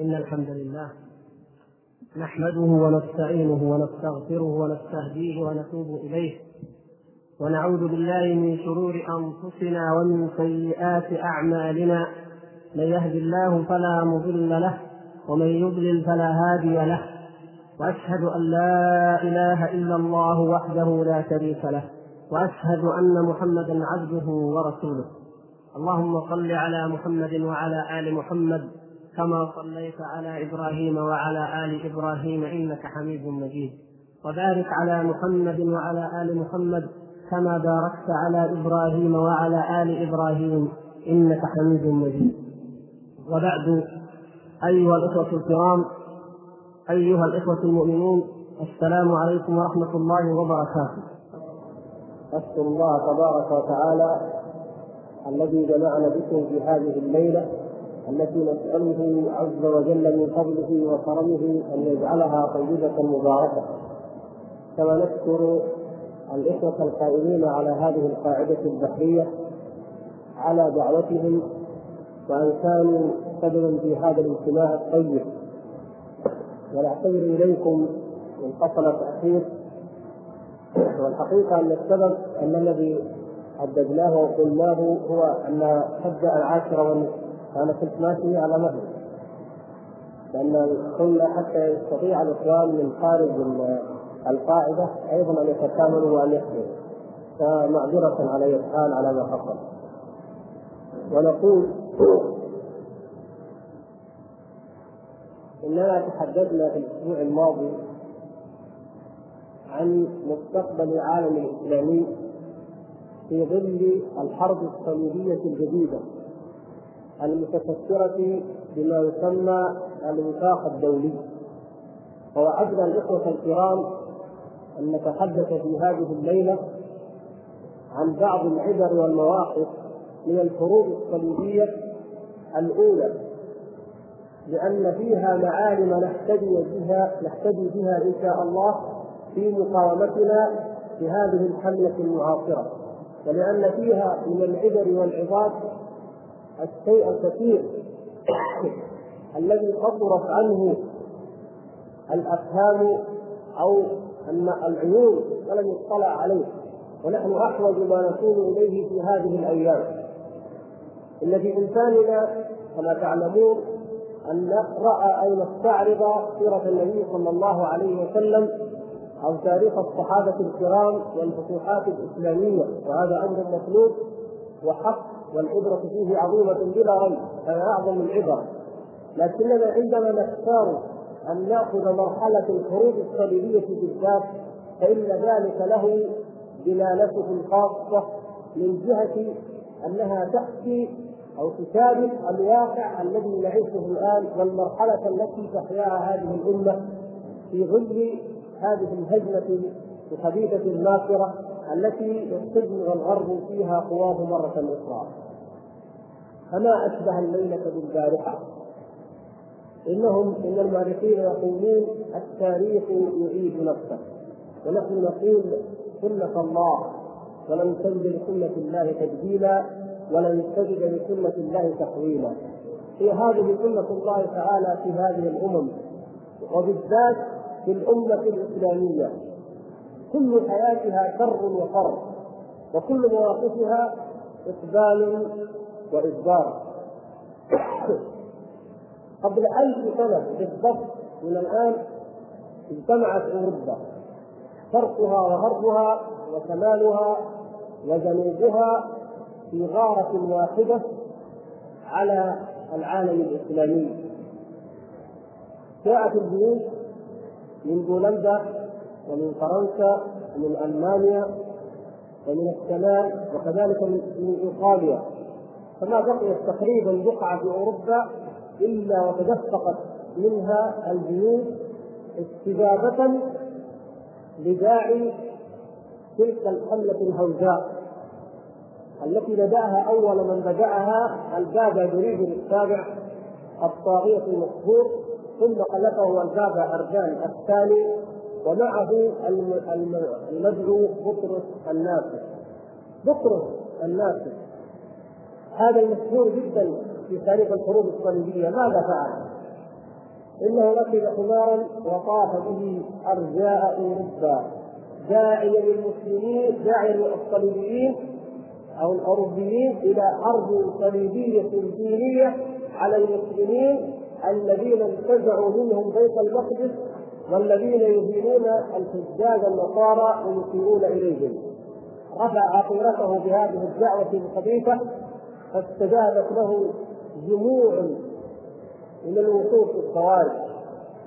إن الحمد لله نحمده ونستعينه ونستغفره ونستهديه ونتوب إليه ونعوذ بالله من شرور أنفسنا ومن سيئات أعمالنا من يهد الله فلا مضل له ومن يضلل فلا هادي له وأشهد أن لا إله إلا الله وحده لا شريك له وأشهد أن محمدا عبده ورسوله. اللهم صل على محمد وعلى آل محمد كما صليت على إبراهيم وعلى آل إبراهيم إنك حميد مجيد. وبارك على محمد وعلى آل محمد كما باركت على إبراهيم وعلى آل إبراهيم إنك حميد مجيد. وبعد أيها الإخوة الكرام أيها الإخوة المؤمنون السلام عليكم ورحمة الله وبركاته. أشكر الله تبارك وتعالى الذي جمعنا بكم في هذه الليلة التي نسأله عز وجل من فضله وكرمه أن يجعلها طيبة مباركة. كما نشكر الإخوة القائمين على هذه القاعدة البحرية على دعوتهم وأن كانوا سببا في هذا الاجتماع الطيب. ونعتذر إليكم من حصل تأخير والحقيقة أن السبب أن الذي حددناه وقلناه هو أن تبدأ العاشرة والنصف فانا كنت ماشي على مهل. لأن قلنا حتى يستطيع الإخوان من خارج القاعدة أيضا أن يتكاملوا وأن يحضروا. فمعذرة على اي حال على ما حصل. ونقول إننا تحدثنا في الأسبوع الماضي عن مستقبل العالم الإسلامي في ظل الحرب الصليبية الجديدة. المتفكرة بما يسمى الوفاق الدولي. ووعدنا الإخوة الكرام أن نتحدث في هذه الليلة عن بعض العبر والمواقف من الحروب الصليبية الأولى لأن فيها معالم نهتدي بها نهتدي بها إن شاء الله في مقاومتنا في هذه الحملة المعاصرة. ولأن فيها من العبر والعظات الشيء الكثير الذي قصرت عنه الأفهام أو أن العيون ولم يطلع عليه. ونحن أحوج ما نكون إليه في هذه الأيام. إن في امكاننا كما تعلمون أن نقرأ أو نستعرض سيرة النبي صلى الله عليه وسلم أو تاريخ الصحابة الكرام والفتوحات الإسلامية. وهذا أمر مطلوب وحق والعبرة فيه عظيمة بلا ريب فهي أعظم العبر. لكننا عندما نختار أن نأخذ مرحلة الحروب الصليبية بالذات فإن ذلك له دلالته الخاصة من جهة أنها تأتي أو تشابه الواقع الذي نعيشه الآن والمرحلة التي تحياها هذه الأمة في ظل هذه الهجمة الخبيثة الماكرة التي يستجمع الغرب فيها قواه مرة أخرى. فما أشبه الليلة بالبارحة. إنهم إن المؤرخين يقولون التاريخ يعيد نفسه. ونحن نقول سنة الله ولن تجد لسنة الله تبديلا ولن تجد لسنة الله تحويلا هي هذه سنة الله تعالى في هذه الأمم وبالذات في الأمة الإسلامية. كل حياتها شر وفر وكل مواقفها إقبال وإدبار قبل ألف سنة بالضبط من الآن اجتمعت أوروبا. شرقها وغربها وشمالها وجنوبها في غارة واحدة على العالم الإسلامي. جاءت الجيوش من بولندا ومن فرنسا ومن ألمانيا ومن الشمال وكذلك من إيطاليا. فما بقيت تقريبا بقعة في أوروبا إلا وتدفقت منها الجيوش استجابة لداعي تلك الحملة الهوجاء التي بدأها أول من بدأها البابا جريج السابع الطاغية المشهور ثم خلفه البابا أرجان الثاني ومعه المدعو بطرس الناصر. بطرس الناصر. هذا المشهور جدا في تاريخ الحروب الصليبية ماذا فعل؟ إنه ركب حمارا وطاف به أرجاء أوروبا داعيا للمسلمين داعيا الصليبيين أو الأوروبيين إلى حرب صليبية دينية على المسلمين الذين انتزعوا منهم بيت المقدس والذين يهينون الحجاج النصارى ويسيئون إليهم رفع عقيرته بهذه الدعوة الخبيثة فاستجابت له جموع من الوقوف الخوارج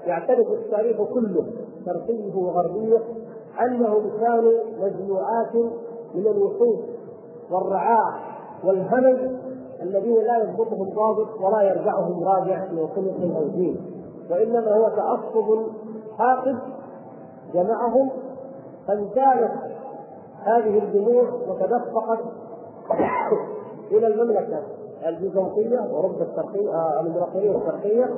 يعترف التاريخ كله شرقيه وغربيه أنهم كانوا مجموعات من الوحوش والرعاع والهمج الذين لا يضبطهم ضابط ولا يرجعهم راجع في خلق أو دين. وإنما هو تعصب حاقد جمعهم فانتالت هذه الجموع وتدفقت إلى المملكة البيزنطية اوروبا الشرقيه آه، الإمبراطورية الشرقيه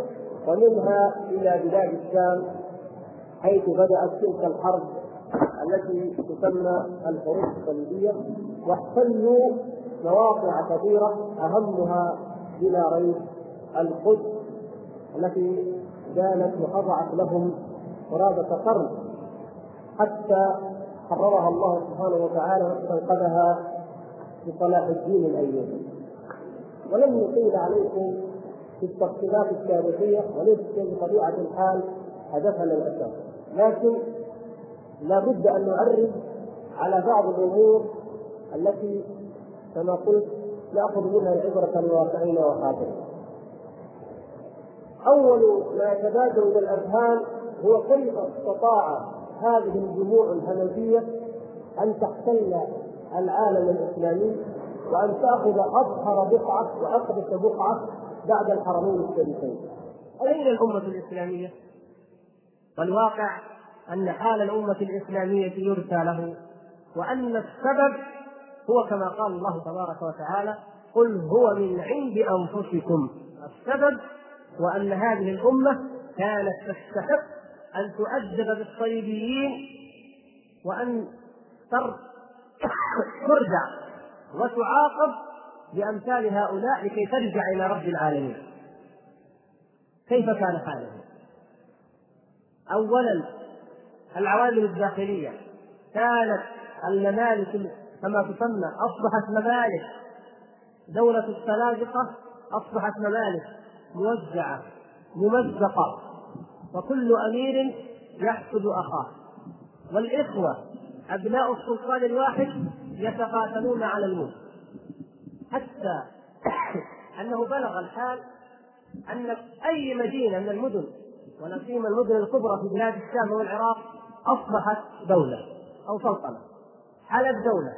ومنها إلى بلاد الشام حيث بدأت تلك الحرب التي تسمى الحروب الصليبية واحتلوا مواقع كثيرة أهمها بلا ريب القدس التي كانت وخضعت لهم قرابة قرن حتى حررها الله سبحانه وتعالى واستنقذها بصلاح الدين الايوبي ولن نطيل عليكم في التفصيلات التاريخية وليس بطبيعه الحال هدفنا الاساس لكن لا بد أن نعرف على بعض الأمور التي كما قلت نأخذ منها العبرة لواقعنا وحاضرنا. أول ما يتبادر إلى الاذهان هو كيف استطاع هذه الجموع الهمجيه أن تحتل العالم الاسلامي وأن تأخذ اظهر بقعة وأقدس بقعة بعد الحرمين الشريفين. أين الأمة الإسلامية؟ والواقع أن حال الأمة الإسلامية يرثى له وأن السبب هو كما قال الله تبارك وتعالى قل هو من عند أنفسكم السبب وأن هذه الأمة كانت تستحق أن تؤدب بالصليبيين وأن ترجع وتعاقب بأمثال هؤلاء لكي ترجع إلى رب العالمين. كيف كان حاله؟ أولا العوامل الداخلية كانت الممالك كما تسمى أصبحت ممالك. دولة السلاجقة أصبحت ممالك موزعة ممزقة وكل أمير يحسد أخاه. والإخوة أبناء السلطان الواحد يتقاتلون على الموت. حتى أنه بلغ الحال أن أي مدينة من المدن ولا سيما المدن الكبرى في بلاد الشام والعراق أصبحت دولة أو سلطنة. حلب دولة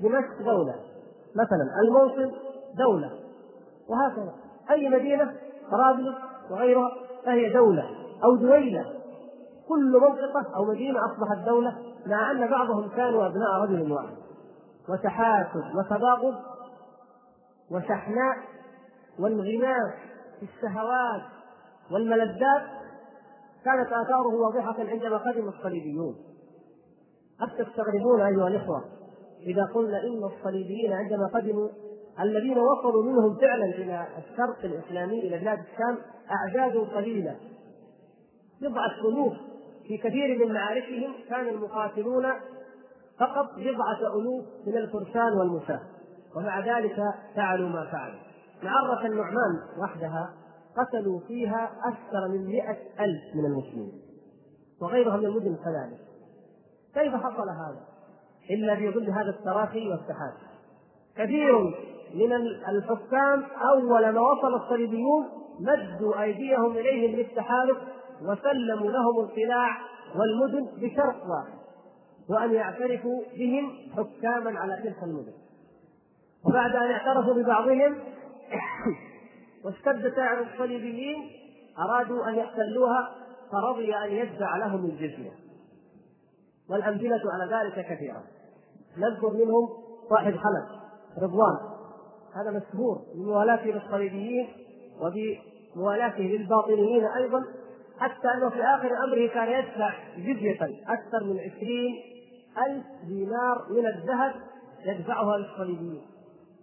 دمشق دولة مثلا الموصل دولة. وهكذا. أي مدينة طرابلس وغيرها فهي دولة أو دويلة. كل منطقة أو مدينة أصبحت دولة مع أن بعضهم كانوا أبناء رجل واحد. وتحاسد وتباغض وشحناء وانغماس في الشهوات والملذات كانت آثاره واضحة عندما قدم الصليبيون. قد تستغربون أيها الإخوة إذا قلنا إن الصليبيين عندما قدموا الذين وصلوا منهم فعلا إلى الشرق الإسلامي إلى بلاد الشام أعداد قليلة. بضعة ألوف في كثير من معاركهم كان المقاتلون فقط بضعة ألوف من الفرسان والمشاة ومع ذلك فعلوا ما فعلوا. معرة النعمان وحدها قتلوا فيها أكثر من مئة ألف من المسلمين وغيرها من المدن كذلك. كيف حصل هذا؟ إلا في ظل هذا التراخي والتحاشي كثير من الحكام أول ما وصل الصليبيون مدوا أيديهم إليهم للتحالف وسلموا لهم القلاع والمدن بشرط واحد وأن يعترفوا بهم حكاما على تلك المدن. وبعد أن اعترفوا ببعضهم واشتد سعر الصليبيين أرادوا أن يحتلوها فرضي أن يدفع لهم الجزية. والأمثلة على ذلك كثيرة. نذكر منهم صاحب حلب رضوان. هذا مشهور بموالاته للصليبيين وبموالاته للباطنيين أيضا. حتى أنه في آخر أمره كان يدفع جزية أكثر من عشرين ألف دينار من الذهب يدفعها للصليبيين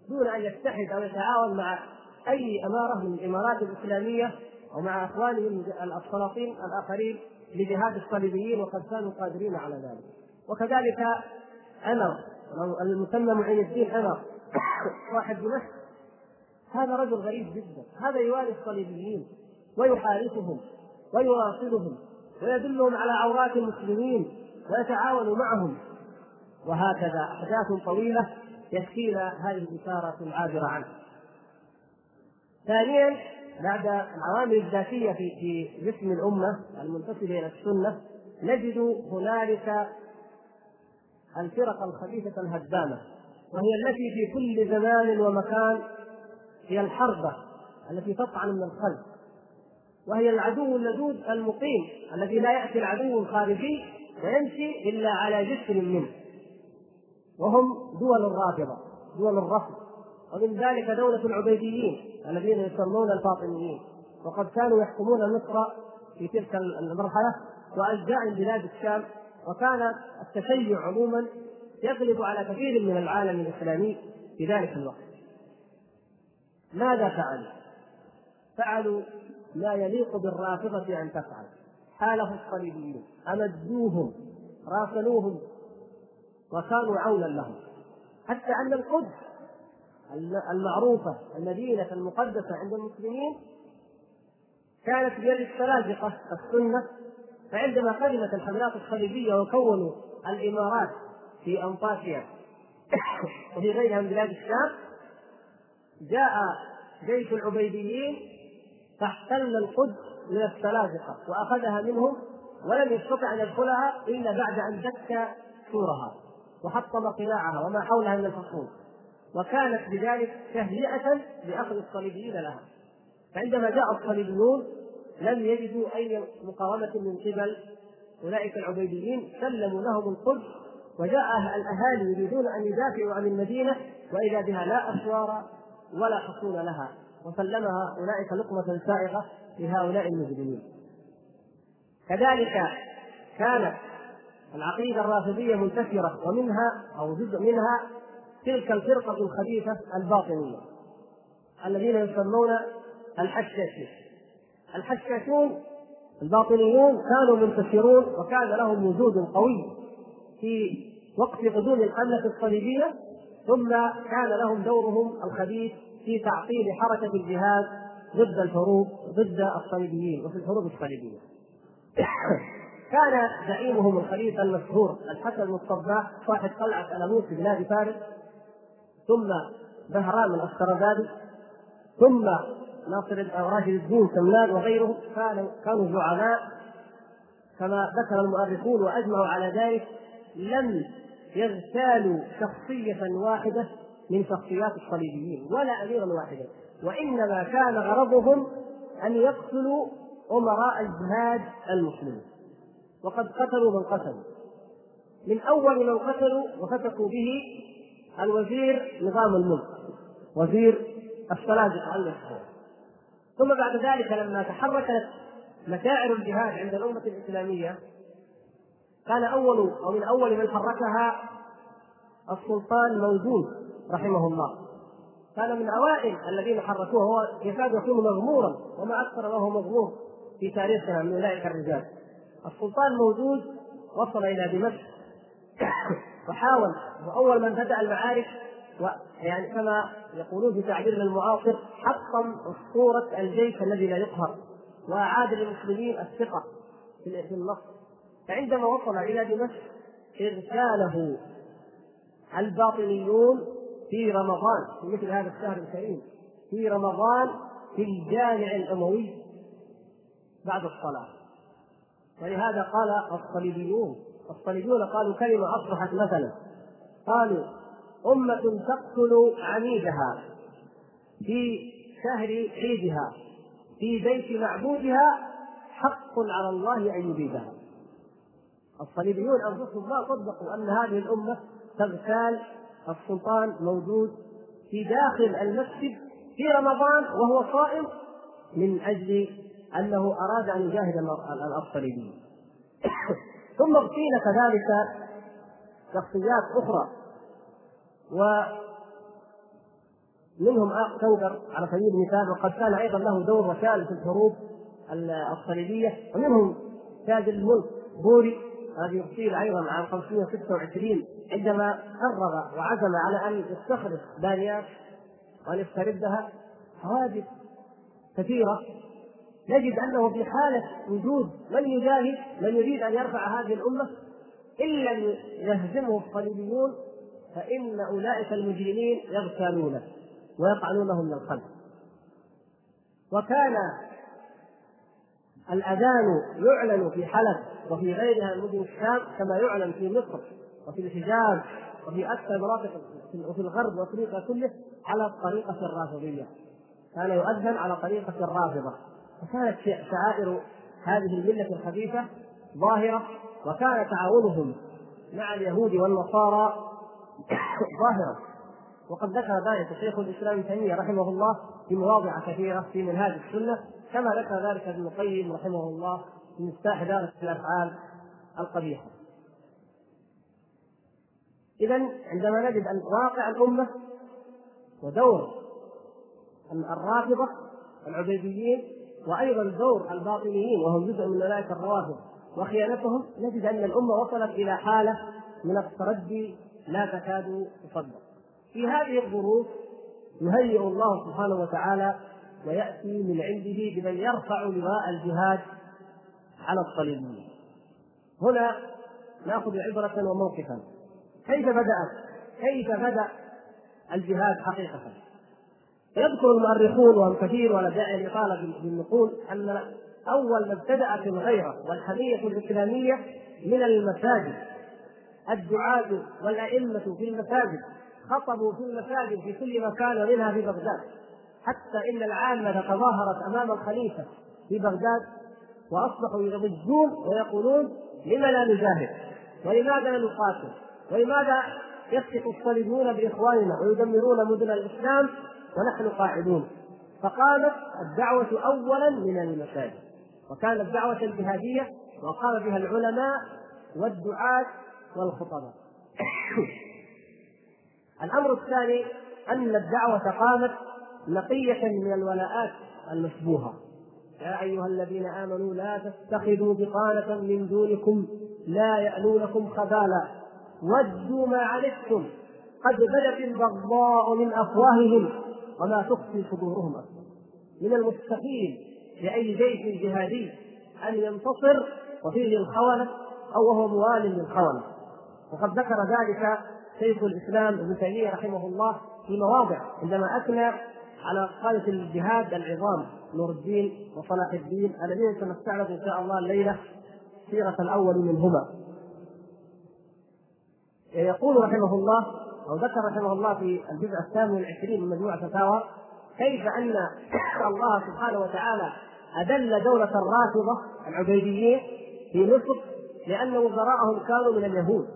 دون أن يتحد أو يتعاون مع أي إمارة من الإمارات الإسلامية ومع إخوانهم السلاطين الآخرين لجهاد الصليبيين وقد كانوا قادرين على ذلك. وكذلك عمر المسمى معين الدين عمر صاحب دمشق هذا رجل غريب جدا هذا يوالي الصليبيين ويحاربهم ويواصلهم ويدلهم على عورات المسلمين ويتعاون معهم وهكذا أحداث طويلة يكفينا هذه الإشارة العابرة عنه. ثانيا بعد العوامل الذاتية في في جسم الأمة المنتسبه إلى السنة نجد هنالك الفرق الخبيثة الهدامة وهي التي في كل زمان ومكان هي الحربة التي تطعن من الخلف وهي العدو اللدود المقيم الذي لا يأتي العدو الخارجي ويمشي إلا على جسر منه. وهم دول الرافضة دول الرفض. ومن ذلك دولة العبيديين الذين يسمون الفاطميين. وقد كانوا يحكمون مصر في تلك المرحلة وأجزاء بلاد الشام. وكان التشيع عموما يغلب على كثير من العالم الإسلامي في ذلك الوقت. ماذا فعلوا؟ فعلوا ما يليق بالرافضة أن تفعل. حالف الصليبيين أمدوهم. راسلوهم وكانوا عونا لهم. حتى أن القدس المعروفة المدينة المقدسة عند المسلمين كانت بيد السلاجقة السنة. فعندما قدمت الحملات الصليبية وكونوا الإمارات في أنطاكيا وفي غيرها من بلاد الشام جاء جيش العبيديين فاحتل القدس من السلاجقة وأخذها منهم ولم يستطع أن يدخلها إلا بعد أن دك سورها وحطم قلاعها وما حولها من الحصون وكانت بذلك تهيئة لأخذ الصليبيين لها. فعندما جاء الصليبيون لم يجدوا أي مقاومة من قبل أولئك العبيديين سلموا لهم القدس وجاء الأهالي يريدون أن يدافعوا عن المدينة وإذا بها لا أسوار ولا حصون لها. وسلمها أولئك لقمة سائغة لهؤلاء المجرمين. كذلك كانت العقيدة الرافضية منتشرة ومنها أو جزء منها تلك الفرقة الخبيثة الباطنية الذين يسمون الحشاشين. الحشاشون الباطنيون كانوا منتشرون وكان لهم وجود قوي في وقت قدوم الحملة الصليبية ثم كان لهم دورهم الخبيث في تعطيل حركة الجهاد ضد الحروب ضد الصليبيين وفي الحروب الصليبية. كان زعيمهم الخليفة المشهور الحسن الصباح صاحب قلعة ألموس في بلاد فارس ثم بهرام الأسترابادي ثم ناصر راشد الدين سمنان وغيرهم كانوا كانوا زعماء. كما ذكر المؤرخون وأجمعوا على ذلك لم يغتالوا شخصية واحدة من شخصيات الصليبيين ولا أميرا واحدا وإنما كان غرضهم أن يقتلوا أمراء الجهاد المسلمين. وقد قتلوا من قتلوا. من أول من قتلوا وفتكوا به الوزير نظام الملك وزير السلاجقة المشهور ثم بعد ذلك لما تحركت مشاعر الجهاد عند الأمة الإسلامية كان أول أو من أول من حركها السلطان موجود. رحمه الله كان من أوائل الذين حركوه هو يكاد يكون مغمورا وما أكثر ما هو مغمور في تاريخنا من أولئك الرجال. السلطان موجود وصل إلى دمشق وحاول وأول من بدأ المعارك يعني كما يقولون في تعبيرنا المعاصر حطم أسطورة الجيش الذي لا يقهر وأعاد للمسلمين الثقة في النصر. فعندما وصل إلى دمشق ارساله الباطنيون في رمضان في مثل هذا الشهر الكريم في رمضان في الجامع الأموي بعد الصلاة. ولهذا قال الصليبيون الصليبيون قالوا كلمة أصبحت مثلا. قالوا أمة تقتل عميدها في شهر عيدها في بيت معبودها حق على الله أن يبيدها. الصليبيون أنفسهم ما صدقوا أن هذه الأمة تغتال السلطان موجود في داخل المسجد في رمضان وهو صائم من أجل أنه أراد أن يجاهد الصليبيين ثم قيل كذلك شخصيات أخرى. ومنهم كوثر على سبيل المثال وقد كان أيضا له دور وسائل في الحروب الصليبيه ومنهم تاج الملك بوري. الذي اغتيل أيضا عام 526 عندما قرر وعزم على أن يستخرج دانيال وان يستردها حوادث كثيرة نجد أنه في حالة وجود من يجاهد من يريد أن يرفع هذه الأمة إن لم يهزمه الصليبيون فإن أولئك المجرمين يغتالونه ويطعنونه من الخلف. وكان الأذان يعلن في حلب وفي غيرها من مدن الشام كما يعلن في مصر وفي الحجاز وفي أكثر مناطق وفي الغرب وأفريقيا كله على الطريقة الرافضية. كان يؤذن على طريقة الرافضة. فكانت شعائر هذه الملة الخبيثة ظاهرة وكان تعاونهم مع اليهود والنصارى ظاهرا وقد ذكر ذلك شيخ الإسلام ابن تيمية رحمه الله في مواضع كثيرة في منهاج السنة كما ذكر ذلك ابن القيم رحمه الله مفتاح دار الأفعال القبيحة. اذا عندما نجد أن واقع الأمة ودور الرافضة العبيديين وأيضا دور الباطنيين وهم جزء من اولئك الروافض وخيانتهم نجد أن الأمة وصلت إلى حالة من التردي لا تكاد تصدق. في هذه الظروف يهيئ الله سبحانه وتعالى ويأتي من عنده بمن يرفع لواء الجهاد على الصليبيين. هنا نأخذ عبرة وموقفا. كيف بدات؟ كيف بدأ الجهاد حقيقة؟ يذكر المؤرخون وهم كثير ولا داعي للإطالة بالنقول أن أول ما ابتدأت الغيرة والحمية الإسلامية من المساجد الدعاة والأئمة في المساجد خطبوا في المساجد في كل مكان ومنها في بغداد حتى إن العامة تظاهرت أمام الخليفة في بغداد وأصبحوا يضجون ويقولون لم لا نجاهد؟ ولماذا نقاتل؟ ولماذا يسقط الصليبيون بإخواننا ويدمرون مدن الإسلام ونحن قاعدون؟ فقامت الدعوة أولا من المساجد وكانت دعوة جهادية وقام بها العلماء والدعاة والخطباء. الأمر الثاني أن الدعوة قامت نقية من الولاءات المشبوهة يا أيها الذين آمنوا لا تتخذوا بطانة من دونكم لا يألونكم خبالا ودوا ما عنتم قد بدت البغضاء من أفواههم وما تخفي صدورهم من المستحيل لأي جيش جهادي أن ينتصر وفيه الخونة أو وهو موال للخونة. وقد ذكر ذلك شيخ الإسلام ابن تيمية رحمه الله في مواضع عندما أثنى على قادة الجهاد العظام نور الدين وصلاح الدين الذين سنستعرض إن شاء الله الليلة سيرة الأول منهما. يقول رحمه الله أو ذكر رحمه الله في الجزء الثامن والعشرين من مجموعة فتاوى كيف أن الله سبحانه وتعالى أذل دولة الرافضة العبيديين في مصر لأن وزراءهم كانوا من اليهود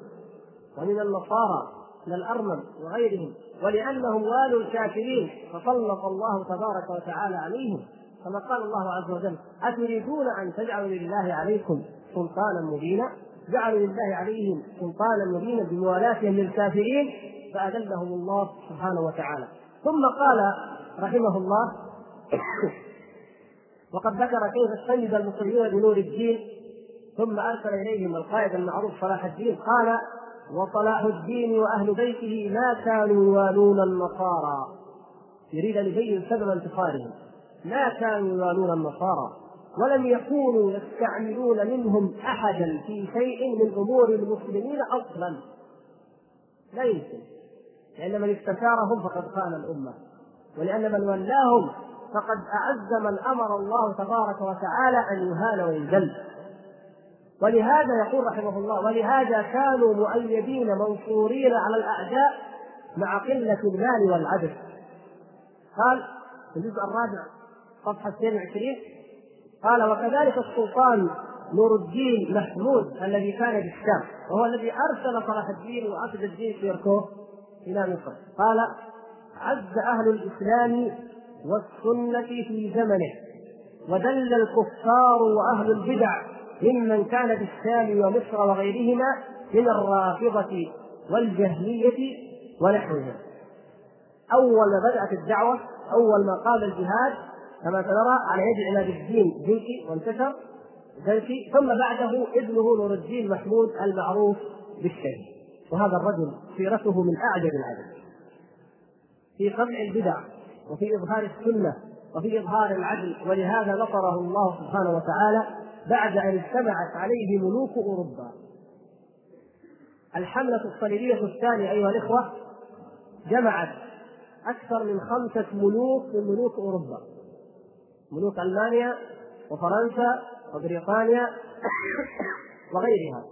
ومن النصارى الأرمن وغيرهم ولأنهم والوا الكافرين فسلط الله تبارك وتعالى عليهم. كما قال الله عز وجل أتريدون أن تجعلوا لله عليكم سلطانا مبينا؟ جعلوا لله عليهم سلطانا مبينا بموالاتهم للكافرين فأذلهم الله سبحانه وتعالى. ثم قال رحمه الله وقد ذكر كيف استند المسلمين بنور الدين ثم أرسل إليهم القائد المعروف صلاح الدين قال وصلاح الدين وأهل بيته ما كانوا يوالون النصارى. يريد أن يبين سبب انتصارهم ما كانوا يوالون النصارى. ولم يكونوا يستعملون منهم أحدا في شيء من أمور المسلمين أصلا. لا يمكن. لأن من استشارهم فقد خان الأمة. ولأن من ولاهم فقد اعز من أمر الله تبارك وتعالى أن يهان ويذل ولهذا يقول رحمه الله ولهذا كانوا مؤيدين منصورين على الأعداء مع قلة المال والعدد قال في الجزء الرابع صفحة 22 قال وكذلك السلطان نور الدين محمود الذي كان بالشام وهو الذي أرسل صلاح الدين واسد الدين شيركوه إلى مصر. قال عز أهل الإسلام والسنة في زمنه وذل الكفار وأهل البدع ممن كان بالشام ومصر وغيرهما من الرافضة والجهمية ونحوهم. أول ما بدات الدعوة أول ما قام الجهاد كما سنرى على يد عماد الدين زنكي وانتشر زنكي ثم بعده ابنه نور الدين محمود المعروف بالشهيد. وهذا الرجل سيرته من أعجب العجب. في قمع البدع وفي إظهار السنة وفي إظهار العدل ولهذا نصره الله سبحانه وتعالى بعد أن اجتمعت عليه ملوك أوروبا. الحملة الصليبية الثانية أيها الإخوة جمعت أكثر من خمسة ملوك من ملوك أوروبا. ملوك ألمانيا وفرنسا وبريطانيا وغيرها.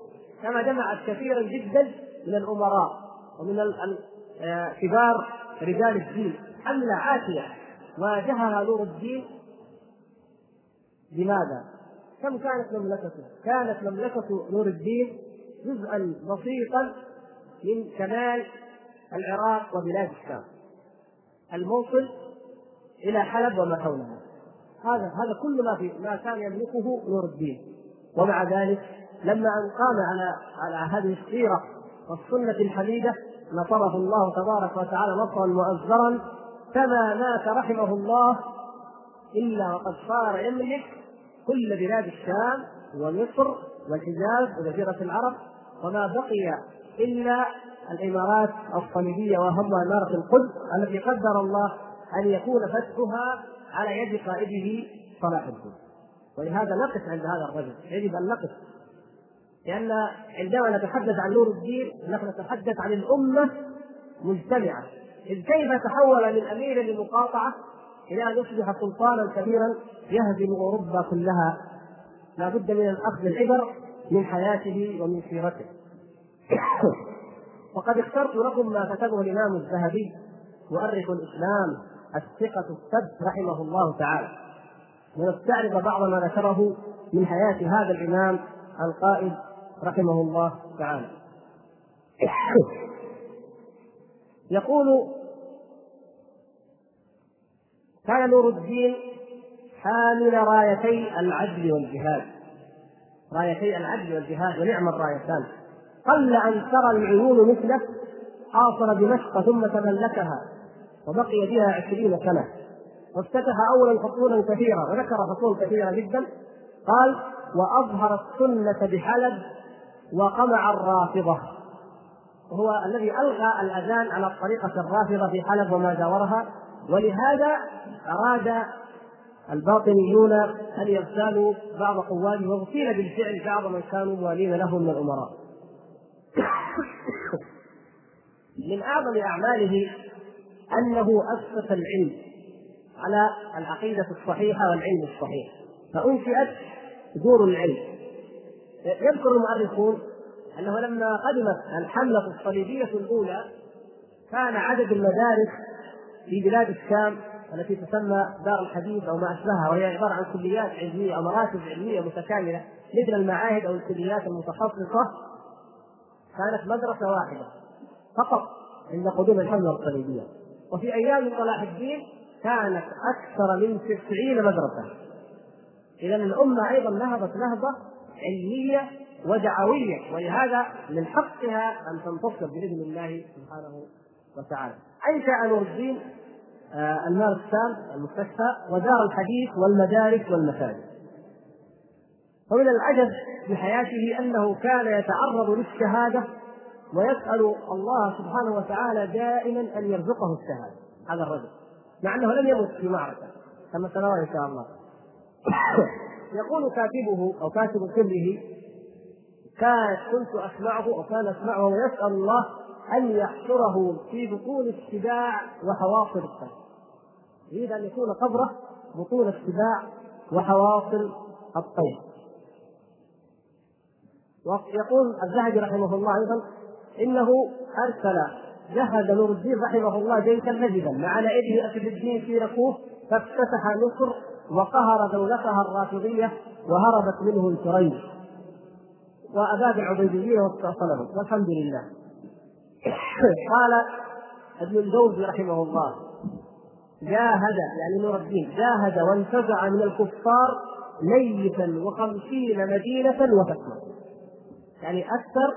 كما جمعت كثيرا جدا من الأمراء ومن آه، كبار رجال الدين. حملة عاتيه واجهها نور الدين. لماذا؟ كم كانت مملكته؟ كانت مملكة نور الدين جزءا بسيطا من شمال العراق وبلاد الشام. الموصل إلى حلب وما حولها هذا هذا كل ما في ما كان يملكه نور الدين. ومع ذلك لما أن قام على على هذه السيرة والسنة الحميدة نصره الله تبارك وتعالى نصرا مؤزرا فما مات رحمه الله إلا وقد صار يملك كل بلاد الشام ومصر والحجاز وجزيرة العرب وما بقي إلا الإمارات الصليبية واهمها إمارة القدس التي قدر الله أن يكون فتحها على يد قائده صلاح الدين. ولهذا نقف عند هذا الرجل. يجب أن نقف. لأن عندما نتحدث عن نور الدين نحن نتحدث عن الأمة مجتمعة. إذ كيف تحول من أمير للمقاطعه إلى أن يصبح سلطانا كبيرا يهزم أوروبا كلها. لا بد من الأخذ العبر من حياته ومن سيرته. وقد اخترت لكم ما كتبه الإمام الذهبي مؤرخ الإسلام الثقة السد رحمه الله تعالى. ونستعرض بعض ما ذكره من حياة هذا الإمام القائد رحمه الله تعالى. يقول كان نور الدين حامل رايتي العدل والجهاد. رايتي العدل والجهاد ونعم الرايتان قل أن ترى العيون مثله حاصر دمشق ثم تملكها وبقي بها عشرين سنة. وافتتح أولا فصولا كثيرة وذكر فصول كثيرة جدا. قال وأظهر السنة بحلب وقمع الرافضة. وهو الذي ألغى الأذان على الطريقة الرافضة في حلب وما جاورها. ولهذا أراد الباطنيون أن يغتالوا بعض قواته واغتيل بالفعل بعض من كانوا موالين له من الأمراء. من أعظم أعماله أنه اسس العلم على العقيدة الصحيحة والعلم الصحيح. فأنشئت دور العلم. يذكر المؤرخون أنه لما قدمت الحملة الصليبية الأولى كان عدد المدارس في بلاد الشام التي تسمى دار الحديث أو ما أشبهها وهي عبارة عن كليات علمية أو مراكز علمية متكاملة مثل المعاهد أو الكليات المتخصصة. كانت مدرسة واحدة فقط عند قدوم الحملة الصليبيه وفي أيام صلاح الدين كانت أكثر من تسعين مدرسة. إذا الأمة أيضا نهضت نهضة علمية ودعوية ولهذا من حقها أن تنتصر بإذن الله سبحانه وتعالى. انشا نور الدين المال السام المستشفى ودار الحديث والمدارس والمساجد. ومن العجب في حياته أنه كان يتعرض للشهادة ويسأل الله سبحانه وتعالى دائما أن يرزقه الشهادة هذا الرجل. مع أنه لم يمت في معركة كما سنرى إن شاء الله. يقول كاتبه أو كاتب سره كان كنت أسمعه أو كان أسمعه ويسأل الله أن يحشره في بطون السباع وحواصل الطير يريد أن يكون قبره بطون السباع وحواصل الطير. ويقول الذهبي رحمه الله أيضا إنه أرسل جهز نور الدين رحمه الله جيشا نجدا مع نائبه أسد الدين في ركوه فافتتح مصر وقهر دولتها الرافضية وهربت منه الكريم وأباد العبيديه واستأصلهم والحمد لله. قال ابن الجوزي رحمه الله جاهد يعني نور الدين جاهد وانتزع من الكفار ميتا وخمسين مدينة وفتنة يعني أكثر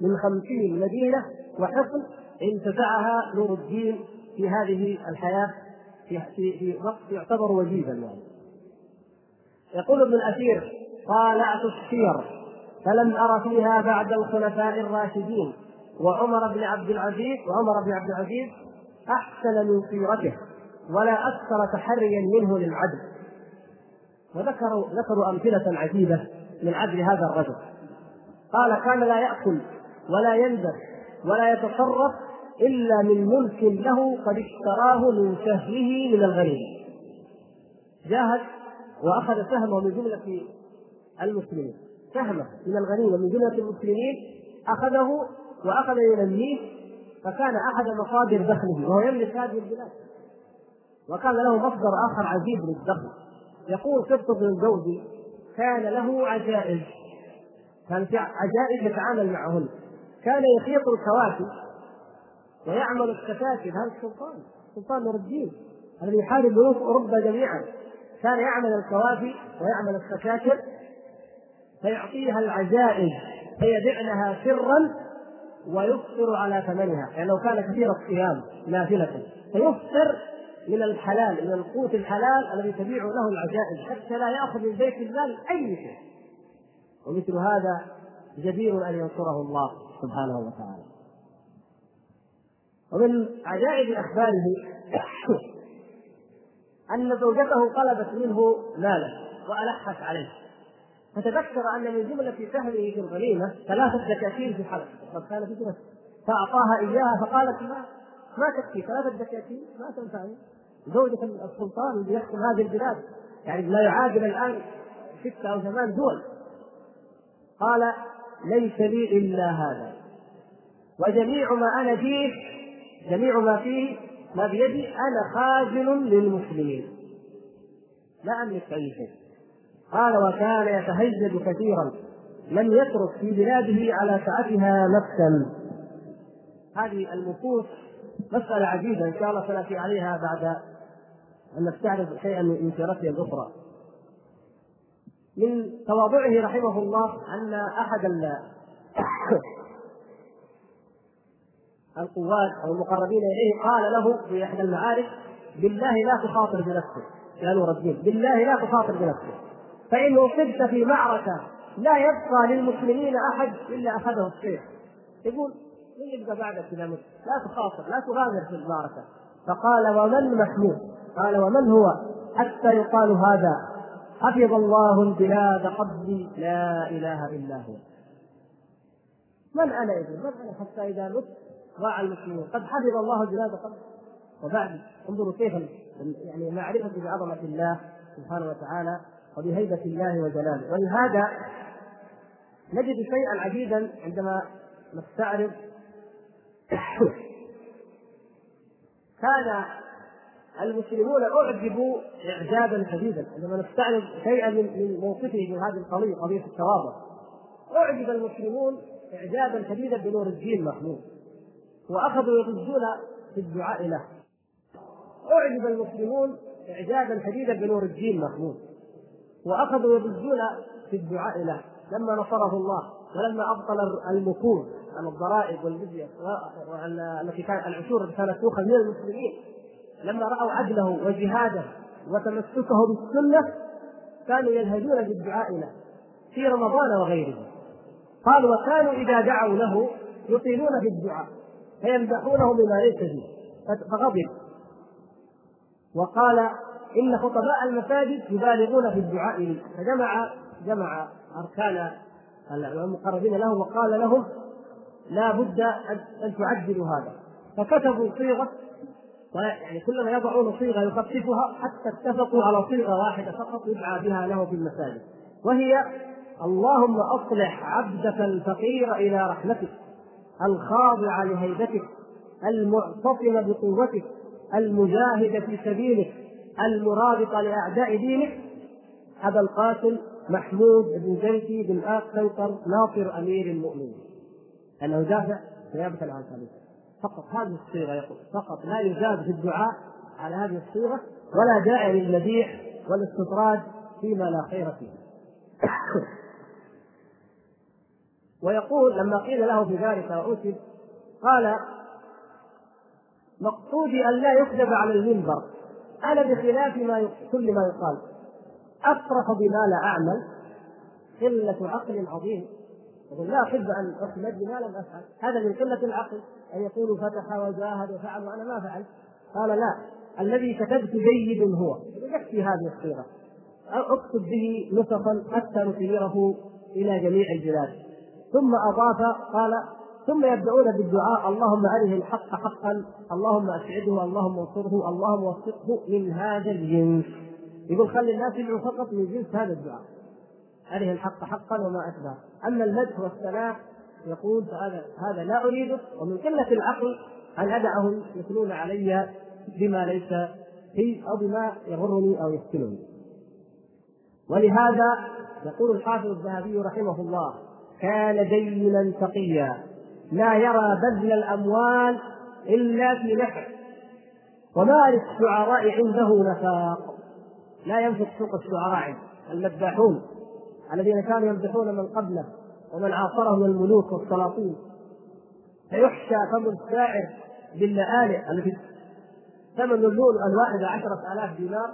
من خمسين مدينة وحصن انتزعها نور الدين في هذه الحياة في في وقت يعتبر وجيزا يعني. يقول ابن الأثير طالعت السير فلم ارى فيها بعد الخلفاء الراشدين. وعمر بن عبد العزيز وعمر بن عبد العزيز أحسن من سيرته ولا أكثر تحريا منه للعدل. وذكروا ذكروا أمثلة عجيبة من عدل هذا الرجل. قال كان لا يأكل ولا يلبس ولا يتصرف إلا من ملك له قد اشتراه من سهمه من الغنيمه جاهد وأخذ سهمه من جملة المسلمين. سهمه من الغنيمه من جملة المسلمين أخذه وأخذ ينميه فكان أحد مصادر دخله وهو يملك هذه البلاد. وكان له مصدر آخر عجيب للدخل. يقول قبط بن الجوزي كان له عجائز. كان في عجائز يتعامل معهن. كان يخيط الكواكب ويعمل السكاكب هذا السلطان سلطان نور الدين الذي يحارب ملوك أوروبا جميعا. كان يعمل الكوافي ويعمل السكاكر فيعطيها العجائز فيبيعنها سرا ويفطر على ثمنها يعني لو كان كثير الصيام نافلة. فيفطر من الحلال من القوت الحلال الذي تبيع له العجائز حتى لا يأخذ من بيت المال أي شيء. ومثل هذا جدير أن ينصره الله سبحانه وتعالى. ومن عجائب أخباره أن زوجته طلبت منه ماله وألحت عليه. فتذكر أن من جملة سهمه في الغنيمة ثلاثة دكاكين في حلب قد كان في جملة فأعطاها إياها فقالت ما ما تكفي؟ ثلاثة دكاكين؟ ما تنفعني. زوجة السلطان اللي يحكم هذه البلاد. يعني ما يعادل الآن ستة أو ثمان دول. قال ليس لي إلا هذا. وجميع ما أنا فيه جميع ما فيه ما بيدي أنا خازن للمسلمين. لا أملك أي شيء. قال وكان يتهجد كثيرا لم يترك في بلاده على سعتها نفسا. هذه المكوس مسألة عجيبة إن شاء الله سنأتي عليها بعد أن نستعرض شيئا من سيرته الأخرى. من تواضعه رحمه الله أن أحد القوات أو المقربين إليه قال له في إحدى المعارك بالله لا تخاطر بنفسك. يا نور الدين بالله لا تخاطر بنفسك. فإن اصبت في معركة لا يبقى للمسلمين أحد إلا أخذه السيف يقول من يبقى بعدك اذا مت لا تخاطر لا تغامر في المعركة. فقال ومن محمود؟ قال ومن هو؟ حتى يقال هذا حفظ الله البلاد قبلي لا إله إلا هو. من أنا اذا من أنا حتى إذا مت ضاع المسلمين؟ قد حفظ الله البلاد قبل وبعد انظروا كيف يعني معرفة بعظمة الله سبحانه وتعالى. وبهيبة الله وجلاله. ولهذا نجد شيئا عجيبا عندما نستعرض كان المسلمون أعجبوا اعجابا شديدا عندما نستعرض شيئا من موقفه في هذه القضية قضية التواضع. أعجب المسلمون اعجابا شديدا بنور الدين محمود. وأخذوا يضجون في الدعاء له. أعجب المسلمون اعجابا شديدا بنور الدين محمود. وأخذوا يضجون في الدعاء له لما نصره الله ولما أبطل المكون عن الضرائب والجزيه التي كانت العشور التي كانت تؤخذ من المسلمين. لما رأوا عدله وجهاده وتمسكه بالسنة كانوا يلهجون بالدعاء له في رمضان وغيره. قال وكانوا إذا دعوا له يطيلون في الدعاء فيمدحونه بما ليس فيه فغضب. وقال إن خطباء المساجد يبالغون في الدعاء. فجمع جمع أركان المقربين له وقال لهم لا بد ان تعدلوا هذا. فكتبوا صيغة يعني كلما يضعون صيغة يخففها حتى اتفقوا على صيغة واحدة فقط يدعى بها له في المساجد. وهي اللهم أصلح عبدك الفقير إلى رحمتك الخاضع لهيبتك المعتصم بقوتك المجاهد في سبيلك المرابط لاعداء دينك؟ أبا القاسم محمود بن زيدي بن آخ كوثر ناصر أمير المؤمنين. انه دافع نيابه عن فقط هذه الصيغة يقول فقط لا يزاد في الدعاء على هذه الصيغة ولا داعي للمديح والاستطراد فيما لا خير فيه. ويقول لما قيل له بذلك وأتي قال مقصودي أن لا يكذب على المنبر. هذا بخلاف ما كل ما يقال. أفرح بما لا أعمل. قلة عقل عظيم. يقول لا أحب أن احمد بما لم أفعل. هذا من قلة العقل. أن يقول فتح وجاهد وفعل وأنا ما فعلت قال لا. الذي كتبت جيد هو. يكفي هذه الصيغة. اكتب به نسخا حتى نسيره إلى جميع البلاد. ثم أضاف قال ثم يبدأون بالدعاء اللهم أره الحق حقا اللهم أسعده اللهم انصره اللهم وفقه من هذا الجنس. يقول خلي الناس يدعوا فقط من جنس هذا الدعاء. أره الحق حقا وما أشبه أما المدح والثناء يقول فهذا هذا لا أريده. ومن قلة العقل أن أدعهم يثنون علي بما ليس في أو بما يغرني أو يفتنني؟ ولهذا يقول الحافظ الذهبي رحمه الله كان دينا تقيا. لا يرى بذل الأموال إلا في نفع وما للشعراء عنده نفاق. لا ينفق سوق الشعراء المداحون الذين كانوا يمدحون من قبله ومن عاصرهم الملوك والسلاطين. فيحشى فم الشاعر باللآلئ التي ثمن اللؤلؤ الواحد عشرة آلاف دينار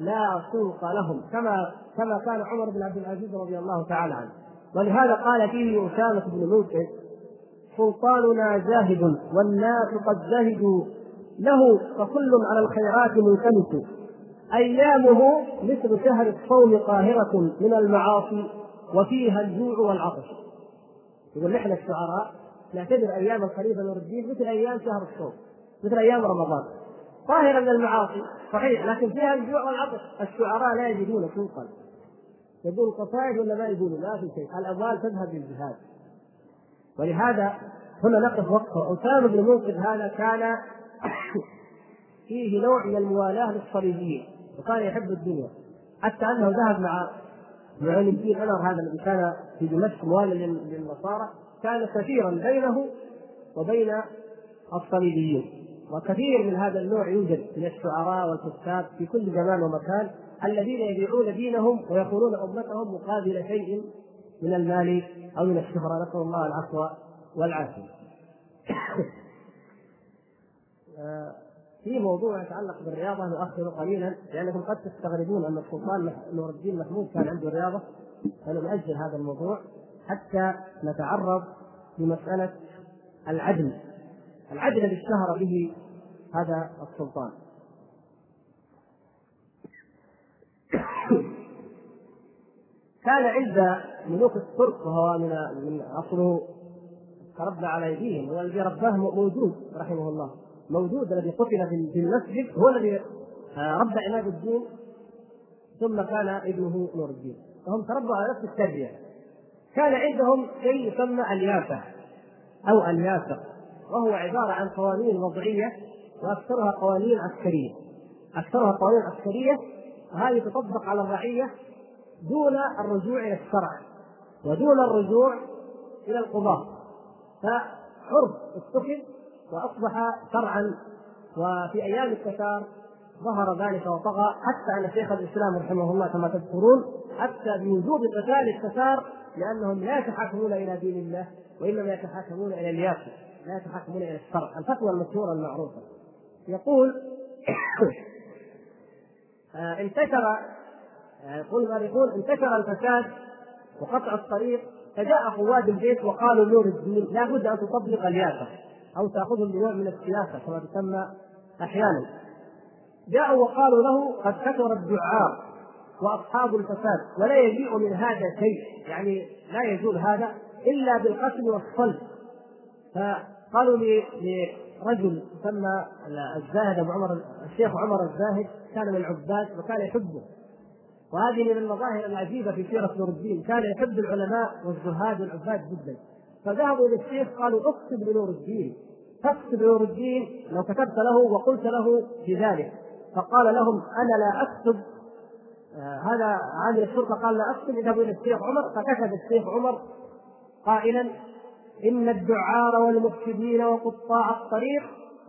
لا سوق لهم. كما كما كان عمر بن عبد العزيز رضي الله تعالى عنه. ولهذا قال فيه أسامة بن موسى سلطاننا زاهد والناس قد زهدوا له فكل على الخيرات ملتمس. أيامه مثل شهر الصوم قاهرة من المعاصي وفيها الجوع والعطش. يقول نحن الشعراء نعتبر أيام الخليفة نور الدين مثل أيام شهر الصوم مثل أيام رمضان. طاهرة من المعاصي صحيح لكن فيها الجوع والعطش. الشعراء لا يجدون سوقا يقول قصائد ولا ما يقولوا ما في شيء. الأموال تذهب للجهاد. ولهذا هنا نقف وقفه أسامة بن منقذ هذا كان فيه نوع من الموالاة للصليبيين وكان يحب الدنيا. حتى أنه ذهب مع معين الدين أنور هذا الذي كان في دمشق مواليا للنصارى كان سفيرا بينه وبين الصليبيين. وكثير من هذا النوع يوجد من الشعراء والكتاب في كل زمان ومكان الذين يبيعون دينهم ويقولون أمتهم مقابل شيء من المال أو من الشهرة نسأل الله العفو والعافية. آه، في موضوع يتعلق بالرياضة نؤخره قليلا لأنكم قد تستغربون أن السلطان نور الدين محمود كان عنده رياضة فنؤجل هذا الموضوع حتى نتعرض لمسألة العدل العدل الذي اشتهر به هذا السلطان كان عند ملوك الترك وهو من من اصله تربى على ايديهم والذي رباه موجود رحمه الله. موجود الذي قتل في المسجد هو الذي آه، ربى عماد الدين ثم كان ابنه نور الدين. فهم تربوا على نفس التربية. كان عندهم شيء يسمى اليافة أو اليافق وهو عبارة عن قوانين وضعية وأكثرها قوانين عسكرية. أكثرها قوانين عسكرية وهذه تطبق على الرعية دون الرجوع إلى الشرع ودون الرجوع إلى القضاء. فعرف اتخذ وأصبح شرعا وفي أيام التتار ظهر ذلك وطغى حتى أن شيخ الإسلام رحمه الله كما تذكرون حتى بوجوب قتال التتار لأنهم لا يتحاكمون إلى دين الله وإنما يتحاكمون إلى الياسر لا يتحاكمون إلى الشرع. الفتوى المشهورة المعروفة. يقول انتشر يقول المؤرخون انتشر الفساد وقطع الطريق فجاء قواد البيت وقالوا نور الدين لا بد أن تطبق الياسه أو تأخذهم بنوع من السياسة كما تسمى أحيانا. جاءوا وقالوا له قد كثر الدعاء وأصحاب الفساد ولا يجيء من هذا شيء يعني لا يزول هذا إلا بالقتل والصلب. فقالوا لرجل يسمى الزاهد أبو عمر الشيخ عمر الزاهد كان من العباد وكان يحبه. وهذه من المظاهر العجيبة في سيرة نور الدين. كان يحب العلماء والزهاد والعباد جدا. فذهبوا إلى الشيخ قالوا اكتب لنور الدين. تكتب لنور الدين لو كتبت له وقلت له بذلك. فقال لهم أنا لا أكتب. آه هذا عامل الشرطة قال لا أكتب. اذهبوا إلى الشيخ عمر. فكتب الشيخ عمر قائلا إن الدعار والمفسدين وقطاع الطريق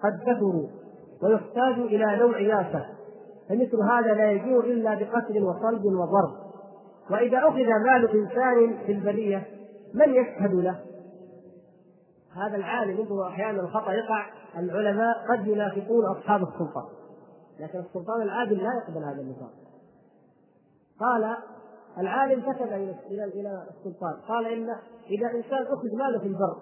قد كثروا. ويحتاج إلى نوع ياسر فمثل هذا لا يجوز إلا بقتل وصلب وضرب. وإذا أخذ مال إنسان في البرية من يشهد له؟ هذا العالم انظروا أحيانا الخطأ يقع العلماء قد ينافقون أصحاب السلطه لكن السلطان العادل لا يقبل هذا النظام قال العالم كتب إلى إلى السلطان. قال ان إذا إنسان أخذ ماله في البر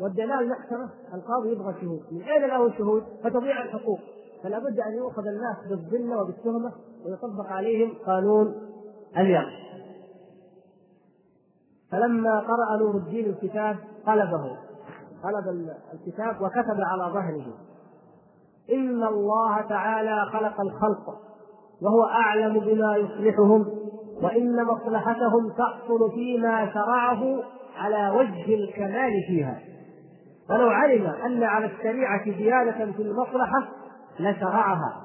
وديناه المحكمه القاضي يبغى شهود. من أين له شهود فتضيع الحقوق. فلا بد أن يؤخذ الناس بالذلة وبالتهمة ويطبق عليهم قانون اليوم فلما قرأ نور الدين الكتاب قلبه قلب الكتاب وكتب على ظهره. إن الله تعالى خلق الخلق وهو أعلم بما يصلحهم وإن مصلحتهم تحصل فيما شرعه على وجه الكمال فيها. ولو علم أن على الشريعة زيادة في المصلحة لشرعها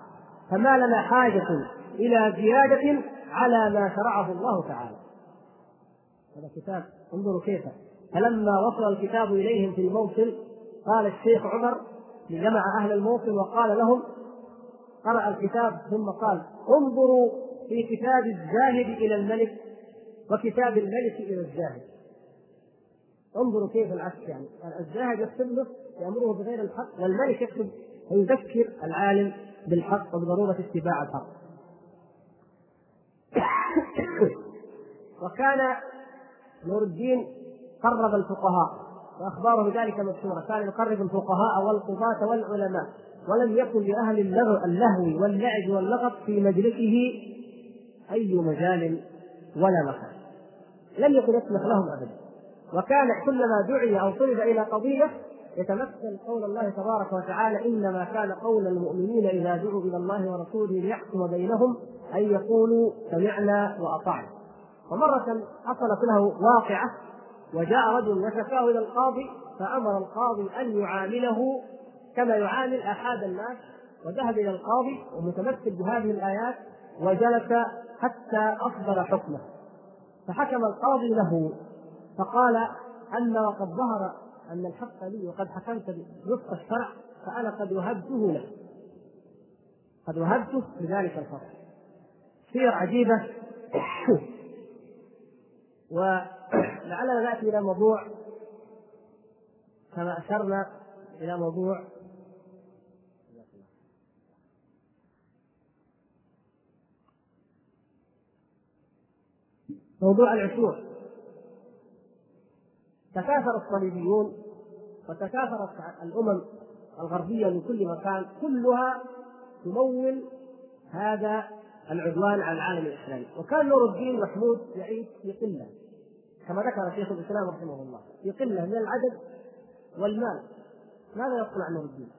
فما لنا حاجة إلى زيادة على ما شرعه الله تعالى. هذا كتاب انظروا كيف. فلما وصل الكتاب إليهم في الموصل قال الشيخ عمر جمع أهل الموصل وقال لهم قرأ الكتاب ثم قال انظروا في كتاب الزاهد إلى الملك وكتاب الملك إلى الزاهد. انظروا كيف العكس يعني. الزاهد يكتب له يأمره بغير الحق والملك يكتب ويذكر العالم بالحق وبضرورة اتباع الحق. وكان نور الدين قرب الفقهاء وأخباره بذلك مشهوره كان يقرب الفقهاء والقضاة والعلماء ولم يكن لأهل اللهو واللعب واللغط في مجلسه أي مجال ولا مكان. لم يكن يسمح لهم ابدا. وكان كلما دعي أو طلب إلى قضية يتمثل قول الله تبارك وتعالى إنما كان قول المؤمنين إذا دعوا إلى الله ورسوله ليحكم بينهم أن يقولوا سمعنا وأطعنا. ومرة حصلت له واقعة وجاء رجل وشكاه إلى القاضي فأمر القاضي أن يعامله كما يعامل أحد الناس. وذهب إلى القاضي ومتمثل بهذه الآيات وجلس حتى أصدر حكمه. فحكم القاضي له فقال أما وقد ظهر أن الحق لي وقد حكمت وفق الشرع فأنا قد وهبته له. قد وهبته بذلك الفصل سير عجيبة. ولعلنا نأتي إلى موضوع كما أشرنا إلى موضوع موضوع العشور. تكاثر الصليبيون وتكاثرت الأمم الغربية من كل مكان كلها تمول هذا العدوان على العالم الإسلامي. وكان نور الدين محمود يعيش في قلة كما ذكر شيخ الإسلام رحمه الله في قلة من العدد والمال. ماذا يصنع نور الدين؟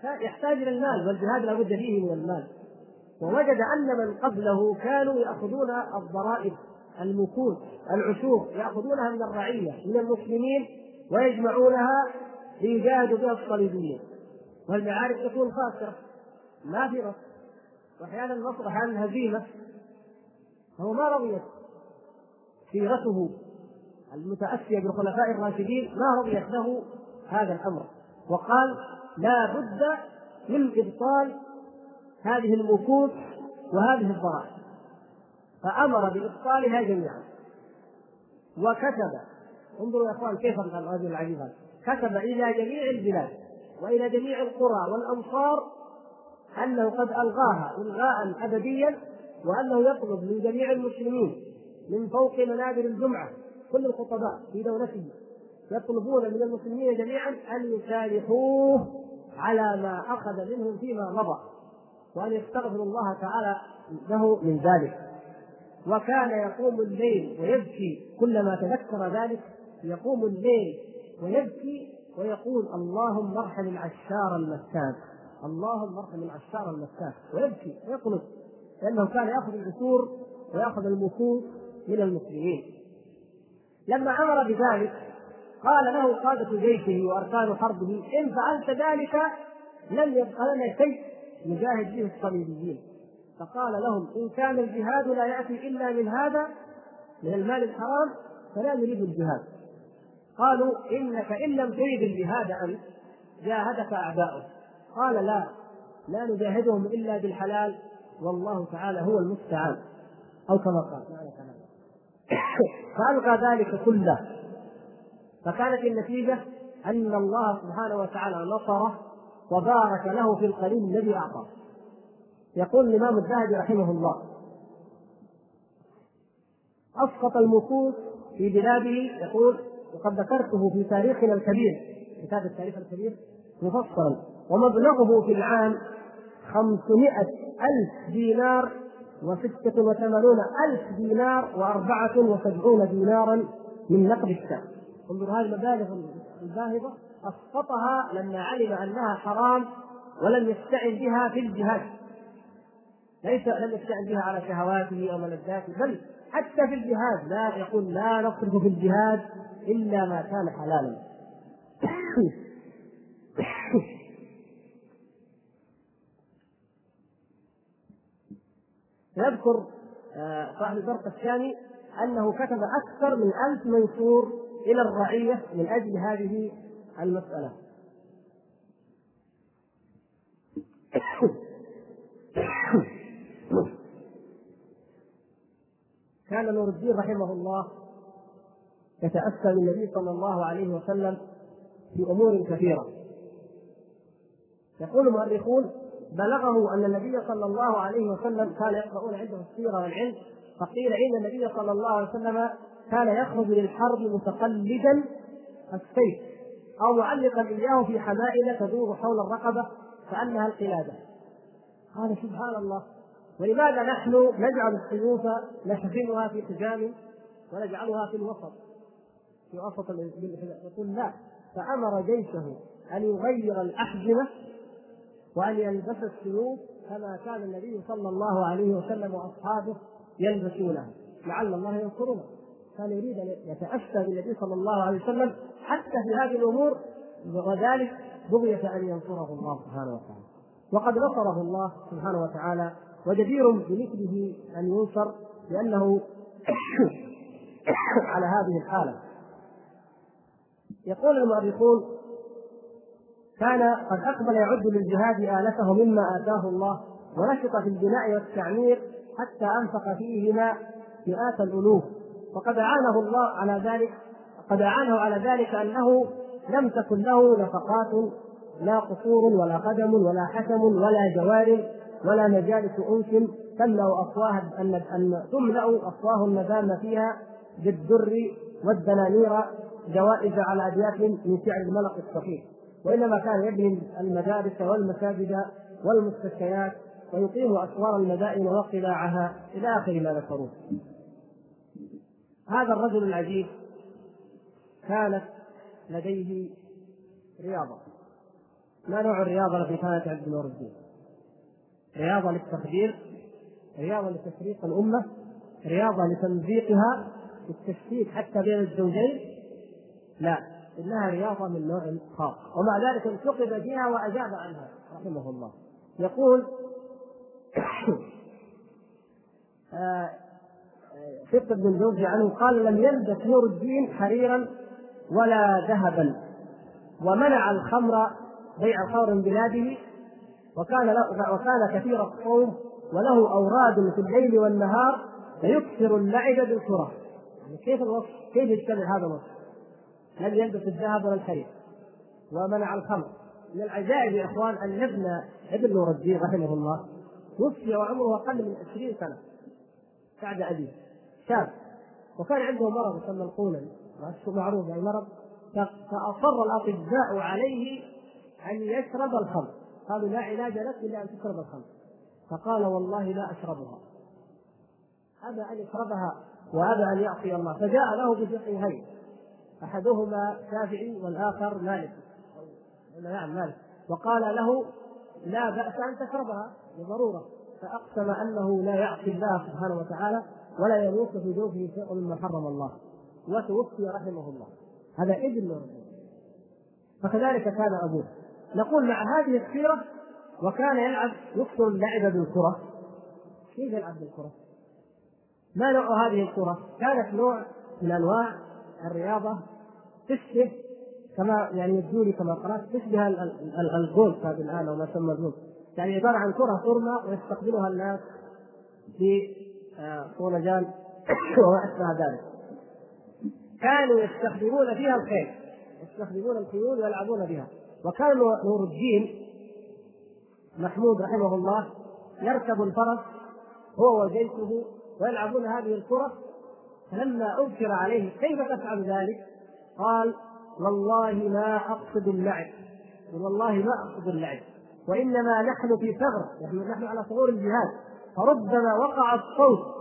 فيحتاج إلى المال والجهاد لابد فيه من المال. ووجد أن من قبله كانوا يأخذون الضرائب المكوس العشور يأخذونها من الرعية من المسلمين ويجمعونها ليجاهدوا بها الصليبيين والمعارك تكون خاسرة. ما في نصر وأحيانا النصر أحيانا هزيمه فهو ما رضيت سيرته المتأسية بالخلفاء الراشدين ما رضيت له هذا الأمر. وقال لا بد من إبطال هذه المكوس وهذه الضرائب. فأمر بإبطالها جميعا. وكتب انظروا يا إخوان كيف الرجل العجيب هذا. كتب إلى جميع البلاد وإلى جميع القرى والأمصار أنه قد ألغاها الغاء ابديا وأنه يطلب من جميع المسلمين من فوق منابر الجمعة كل الخطباء في دولته يطلبون من المسلمين جميعا أن يسامحوه على ما أخذ منهم فيما مضى وأن يستغفروا الله تعالى له من ذلك. وكان يقوم الليل ويبكي كلما تذكر ذلك يقوم الليل ويبكي ويقول اللهم ارحم العشار المساك اللهم ارحم العشار المساك ويبكي ويقنط لأنه كان يأخذ العشور ويأخذ المكوس من المسلمين. لما أمر بذلك قال له قادة جيشه وأركان حربه إن فعلت ذلك لم يبقى لنا شيء نجاهد به الصليبيين. فقال لهم إن كان الجهاد لا يأتي إلا من هذا من المال الحرام فلا نريد الجهاد. قالوا إنك إن لم تريد الجهاد أنت جاهدك أعداؤك. قال لا لا نجاهدهم إلا بالحلال والله تعالى هو المستعان. أو كما قال. فألقى ذلك كله. فكانت النتيجة أن الله سبحانه وتعالى نصره وبارك له في القليل الذي أعطاه. يقول الإمام الذهبي رحمه الله. أسقط المكوس في بلاده يقول وقد ذكرته في تاريخنا الكبير. كتاب التاريخ الكبير مفصلا. ومبلغه في العام خمسمائة ألف دينار وستة وثمانون ألف دينار وأربعة وسبعون دينارا من نقد الشام. انظر هذه المبالغ الباهظة. أسقطها لما علم أنها حرام ولم يستعن بها في الجهاد. ليس لم يستعن بها على شهواته أو ملذاته بل حتى في الجهاد لا يقول لا نصرف في الجهاد إلا ما كان حلالا يذكر آه، صاحب الفرق الثاني أنه كتب أكثر من ألف منشور إلى الرعية من أجل هذه المسألة كان نور الدين رحمه الله يتأسى بالنبي صلى الله عليه وسلم في أمور كثيرة. يقول المؤرخون بلغه أن النبي صلى الله عليه وسلم كان يقرؤون عنده السيرة والعلم فقيل إن النبي صلى الله عليه وسلم كان يخرج للحرب متقلدا السيف أو معلقا إياه في حمائل تدور حول الرقبة كأنها القلادة. قال سبحان الله ولماذا نحن نجعل السيوف نحزمها في حجام ونجعلها في الوسط؟ في وسط يقول لا فأمر جيشه أن يغير الأحزمة وأن يلبس السيوف كما كان النبي صلى الله عليه وسلم وأصحابه يلبسونها لعل الله ينصرنا كان يريد أن يتأسى بالنبي صلى الله عليه وسلم حتى في هذه الأمور وذلك بغية أن ينصره الله سبحانه وتعالى. وقد نصره الله سبحانه وتعالى وجدير بمثله أن ينصر لأنه على هذه الحالة. يقول المؤرخون كان قد أقبل يعد للجهاد آلته مما آتاه الله ونشط في البناء والتعمير حتى أنفق فيهما مئات الألوف. وقد أعانه الله على ذلك قد أعانه على ذلك أنه لم تكن له نفقات لا قصور ولا قدم ولا حكم ولا جوار ولا مجالس أنس تملأ أفواه أن تملأ أفواه الندامة فيها بالدر والدنانير جوائز على أبيات من شعر الملق الصحيح. وإنما كان يبني المدارس والمساجد والمستشفيات ويقيم أسوار المدائن وقلاعها إلى آخر ما ذكروه هذا الرجل العجيب كانت لديه رياضة. ما نوع الرياضة التي كانت عند نور الدين؟ رياضة للتخدير رياضة لتفريق الأمة رياضة لتمزيقها للتشتيت حتى بين الزوجين. لا إنها رياضة من نوع خاص. ومع ذلك انتقد فيها وأجاب عنها رحمه الله. يقول فقه بن جوزي عنه قال لم يلبس نور الدين حريرا ولا ذهبا ومنع الخمر بيع الخمر من بلاده وكان وكان كثير الصوم وله أوراد في الليل والنهار فيكثر اللعب بالكرة. يعني كيف الوصف؟ كيف يشتغل هذا الوصف؟ لم يلبس الذهب ولا الحرير ومنع الخمر. من العجائب يا إخوان أن ابن ابن نور الدين رحمه الله توفي وعمره أقل من 20 سنة. بعد أبيه. شاب. وكان عنده مرض يسمى القولن معروف يعني مرض. فأصر الأطباء عليه أن يشرب الخمر. قالوا لا علاج لك إلا أن تشرب الخمر. فقال والله لا أشربها. أبى أن يشربها وأبى أن يعصي الله. فجاء له بفقهين أحدهما شافعي والآخر مالك. نعم مالك. وقال له لا بأس أن تشربها. لضرورة. فأقسم أنه لا يعصي الله سبحانه وتعالى ولا يموت في جوفه شيء مما حرم الله. وتوفي رحمه الله. هذا ابن فكذلك كان أبوه. نقول مع هذه السيرة وكان يلعب يكثر اللعب بالكره كيف يلعب بالكرة؟ ما نوع هذه الكرة؟ كانت نوع من أنواع الرياضة تشبه كما يعني يبدو لي كما قرأت تشبه الجولف هذه الآن أو ما يسمى الجولف يعني عبارة عن كرة ترمى ويستقبلها الناس في طولجان وما أشبه ذلك كانوا يستخدمون فيها الخيل يستخدمون الخيول ويلعبون بها وكان نور الدين محمود رحمه الله يركب الفرس هو وجيشه ويلعبون هذه الكرة. فلما أنكر عليه كيف تفعل ذلك؟ قال والله ما أقصد اللعب. والله ما أقصد اللعب. وإنما نحن في ثغر نحن نحن على ثغور الجهاد. فربما وقع الصوت.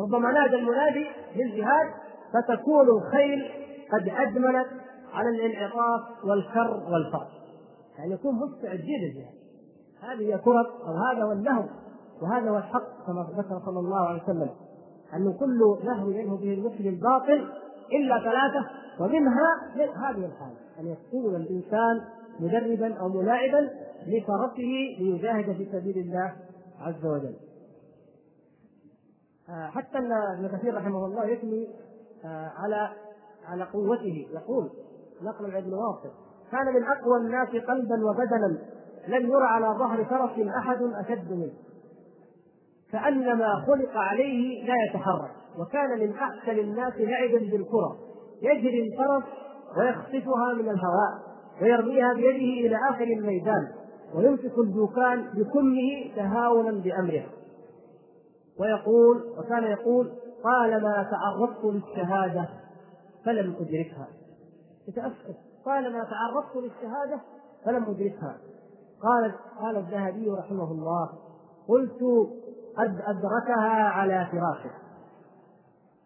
ربما نادى المنادي للجهاد فتكون الخيل قد أدمنت على الانعطاف والكر والفرق يعني يكون مستعد للجهاد هذه هي كرة أو هذا هو اللهو وهذا هو الحق كما ذكر صلى الله عليه وسلم. أن كل لهو ينهو به المسلم باطل إلا ثلاثة ومنها هذه الحالة أن يكون الإنسان مدربا أو ملاعبا لفرسه ليجاهد في سبيل الله عز وجل. آه، حتى ان ابن كثير رحمه الله يثني آه، على على قوته يقول نقل عن ابن كان من أقوى الناس قلبا وبدنا. لم ير على ظهر فرس أحد أشد منه. كانما خلق عليه لا يتحرك. وكان من أحسن الناس لعبا بالكرة. يجري الفرس ويخطفها من الهواء ويرميها بيده إلى آخر الميدان ويمسك الدوكان بكله تهاونا بأمره. ويقول وكان يقول طالما تعرضت للشهادة فلم أدركها. يتأسف طالما تعرضت للشهادة فلم أدركها. قال قال الذهبي رحمه الله قلت قد أدركها على فراشه.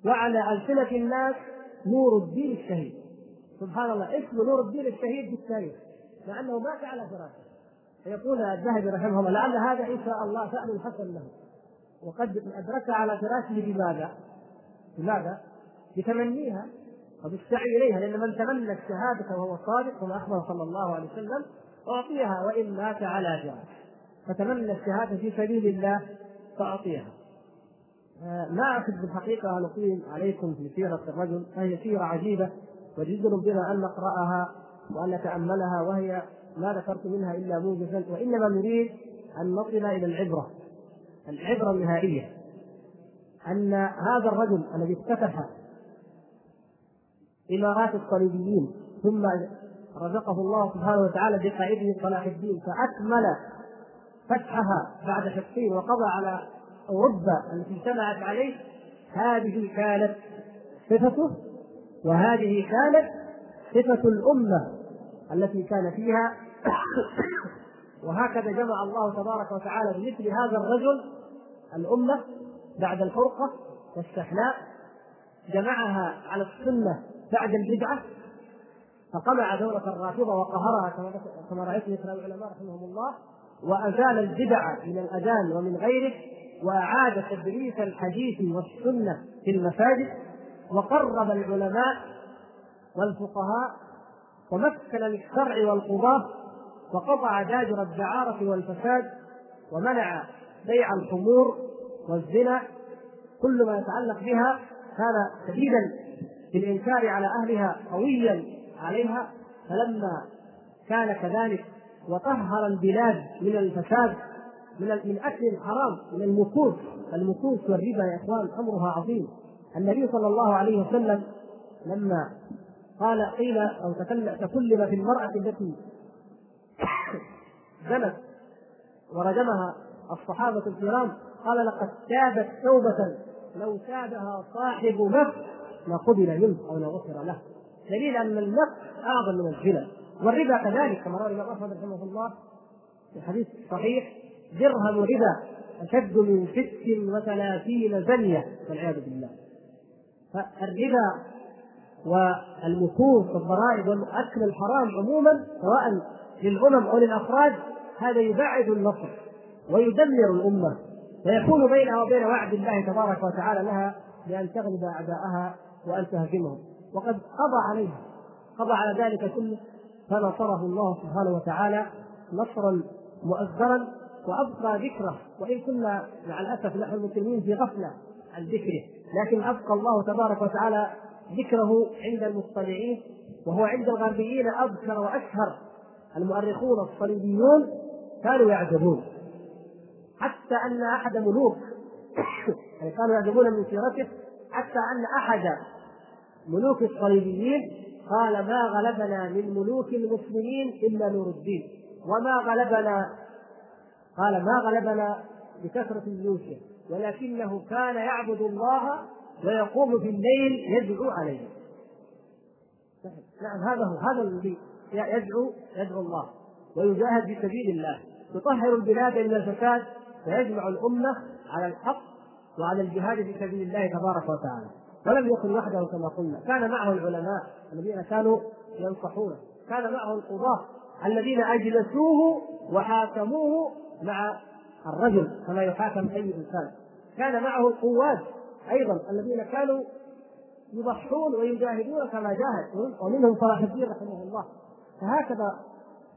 وعلى ألسنة الناس نور الدين الشهيد. سبحان الله اسم نور الدين الشهيد في التاريخ مع انه مات على فراشه. فيقول الذهبي رحمه الله لعل هذا إن شاء الله شأن حسن له. وقد أدركها على فراشه بماذا؟ بماذا؟ بتمنيها وبالسعي إليها لأن من تمنى الشهادة وهو صادق كما أخبر صلى الله عليه وسلم أعطيها وإن مات على فراش فتمنى الشهادة في سبيل الله فأعطيها. آه، ما أقصد بالحقيقة أن أقيم عليكم في سيرة الرجل فهي سيرة عجيبة وجدر بنا أن نقرأها وأن نتأملها وهي ما ذكرت منها إلا موجزا وإنما نريد أن نصل إلى العبرة العبرة النهائية أن هذا الرجل الذي افتتح إمارات الصليبيين ثم رزقه الله سبحانه وتعالى بقائده صلاح الدين فأكمل فتحها بعد حطين وقضى على أوروبا التي اجتمعت عليه. هذه كانت صفته وهذه كانت صفة الأمة التي كان فيها. وهكذا جمع الله تبارك وتعالى بمثل هذا الرجل الأمة بعد الفرقة والشحناء جمعها على السنة بعد البدعة فقمع دولة الرافضة وقهرها كما رأيت مثل العلماء رحمهم الله وأزال البدع من الأذان ومن غيره وأعاد تدريس الحديث والسنة في المساجد وقرب العلماء والفقهاء ومكن للشرع والقضاة وقطع داجر الدعارة والفساد ومنع بيع الخمور والزنا كل ما يتعلق بها كان شديدا في الانكار على أهلها قويا عليها فلما كان كذلك وطهر البلاد من الفساد من من أكل الحرام من المكوس المكوس والربا يا إخوان امرها عظيم. النبي صلى الله عليه وسلم لما قال قيل أو تكلم في المرأة التي زنت ورجمها الصحابة الكرام قال لقد تابت توبة لو تابها صاحب نفس لقبل منه أو لغفر له. دليل أن النفس أعظم من الزنا. والربا كذلك كما روى الإمام أحمد رحمه الله في حديث صحيح درهم ربا أشد من ست وثلاثين زنية والعياذ بالله. فالربا والمكوس والضرائب واكل الحرام عموما سواء للأمم أو للافراد هذا يبعد النصر ويدمر الأمة. ويكون بينها وبين وعد الله تبارك وتعالى لها بأن تغلب أعداءها وأن تهزمهم وقد قضى عليها. قضى على ذلك كله فنصره الله سبحانه وتعالى نصرا مؤزرا وأبقى ذكره. وإن كنا مع الأسف نحن المسلمين في غفلة عن ذكره. لكن أبقى الله تبارك وتعالى ذكره عند المطلعين وهو عند الغربيين اذكر وأشهر. المؤرخون الصليبيون كانوا يعجبون. حتى أن أحد ملوك يعني كانوا يعجبون من سيرته حتى أن أحد ملوك الصليبيين قال ما غلبنا من ملوك المسلمين إلا نور الدين. وما غلبنا قال ما غلبنا بكثرة جيوشه ولكنه كان يعبد الله ويقوم في الليل يدعو عليه. نعم هذا هو هذا الذي يدعو يدعو الله ويجاهد في سبيل الله. يطهر البلاد من الفساد ويجمع الأمة على الحق وعلى الجهاد في سبيل الله تبارك وتعالى. ولم يكن وحده كما قلنا. كان معه العلماء الذين كانوا ينصحونه. كان معه القضاة الذين أجلسوه وحاكموه مع الرجل كما يحاكم أي إنسان. كان معه القواد أيضا الذين كانوا يضحون ويجاهدون كما جاهد. ومنهم صلاح الدين رحمه الله. فهكذا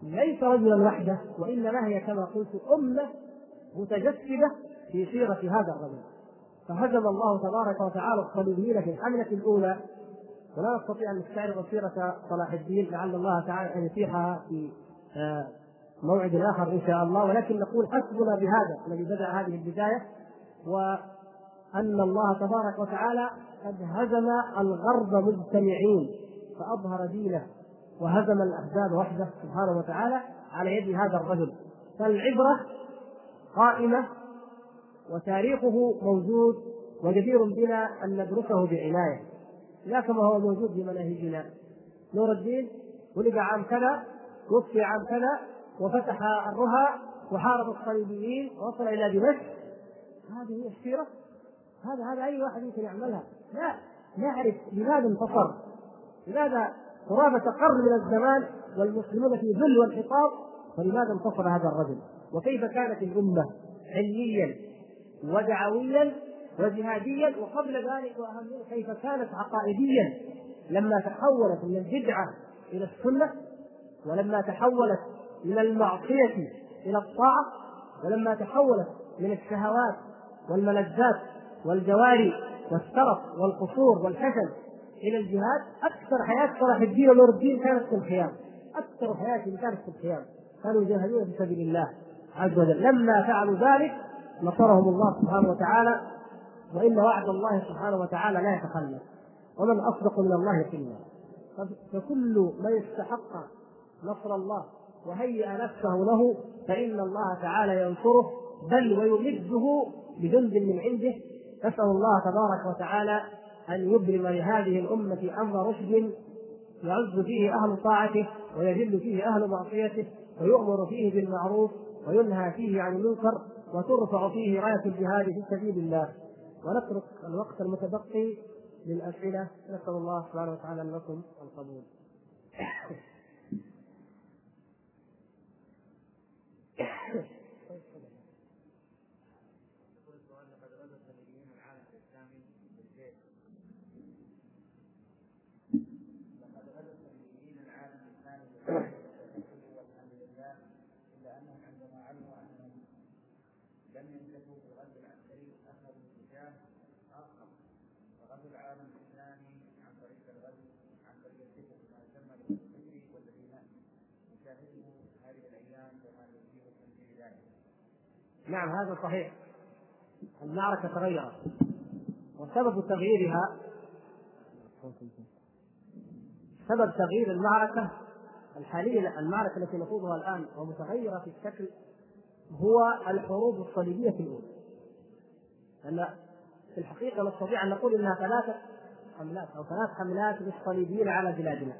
ليس رجلا وحده وإنما هي كما قلت أمة متجسدة في سيرة هذا الرجل. فهزم الله تبارك وتعالى الصليبيين في الحملة الأولى ولا نستطيع أن نستعرض سيرة صلاح الدين لعل الله تعالى أن يتيحها في آه، موعد آخر إن شاء الله. ولكن نقول حسبنا بهذا الذي بدأ هذه البداية وأن الله تبارك وتعالى قد هزم الغرب مجتمعين فأظهر دينه وهزم الأحزاب وحده سبحانه وتعالى على يد هذا الرجل. فالعبرة قائمة وتاريخه موجود وجدير بنا أن ندرسه بعناية. لا كما هو موجود في مناهجنا. نور الدين ولد عام كذا توفي عام كذا وفتح الرها وحارب الصليبيين ووصل إلى دمشق. هذه هي السيرة. هذا هذا أي واحد يمكن يعملها؟ لا. نعرف لماذا انتصر. لماذا قرابة قرن من الزمان والمسلمون في ذل وانحطاط فلماذا انتصر هذا الرجل؟ وكيف كانت الأمة علميا؟ ودعويا وجهاديا وقبل ذلك وأهم كيف كانت عقائديا لما تحولت من البدعة إلى السنة ولما تحولت من المعصية إلى الطاعة ولما تحولت من الشهوات والملذات والجواري والسرف والقصور والحسن إلى الجهاد أكثر حياة صلاح الدين ونور الدين كانت في الخيام. أكثر حياتهم كانت في الخيام. كانوا يجاهدون في سبيل الله عز وجل. لما فعلوا ذلك نصرهم الله سبحانه وتعالى وإن وعد الله سبحانه وتعالى لا يتخلف. ومن أصدق من الله قيلا فكل من استحق نصر الله وهيأ نفسه له فإن الله تعالى ينصره بل ويمده بجند من عنده. نسأل الله تبارك وتعالى أن يبرم لهذه الأمة أمر رشد يعز فيه أهل طاعته ويذل فيه أهل معصيته ويؤمر فيه بالمعروف وينهى فيه عن المنكر. وترفع فيه راية الجهاد في سبيل الله. ونترك الوقت المتبقي للأسئلة. نسأل الله سبحانه وتعالى لكم القبول. نعم هذا صحيح. المعركة تغيرت. وسبب تغييرها سبب تغيير المعركة الحالية المعركة التي نخوضها الآن ومتغيرة في الشكل هو الحروب الصليبية الأولى. لأن في الحقيقة نستطيع أن نقول أنها ثلاثة حملات أو ثلاث حملات للصليبيين على بلادنا.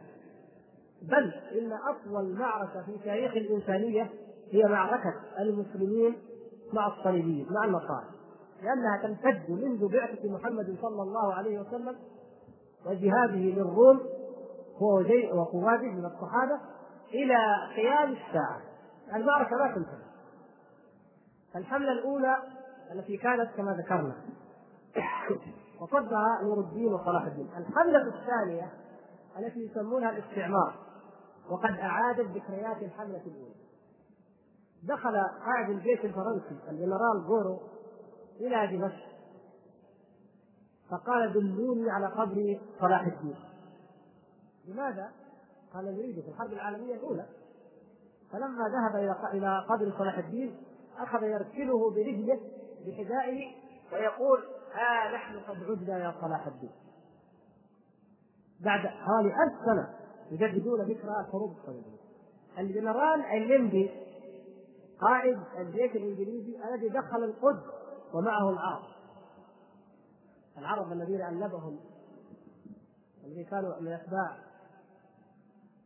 بل إن أطول معركة في تاريخ الإنسانية هي معركة المسلمين مع الصليبيين مع النصارى لأنها تمتد منذ بعثة محمد صلى الله عليه وسلم وجهاده للروم هو وقواده من الصحابة إلى قيام الساعة. المعركة لا تنتهي. الحملة الأولى التي كانت كما ذكرنا. وصدها نور الدين وصلاح الدين. الحملة الثانية التي يسمونها الاستعمار وقد أعادت ذكريات الحملة الأولى. دخل قائد الجيش الفرنسي الجنرال جورو إلى دمشق. فقال دلوني على قبر صلاح الدين. لماذا؟ قال نريد في الحرب العالمية الأولى. فلما ذهب إلى إلى قبر صلاح الدين أخذ يركله برجله بحذائه ويقول ها آه نحن قد عدنا يا صلاح الدين. بعد حوالي ألف سنة يجددون ذكرى الحروب الصليبية الجنرال الليمبي قائد الجيش الإنجليزي الذي دخل القدس ومعه العرب. العرب الذين ألبهم الذين كانوا من أتباع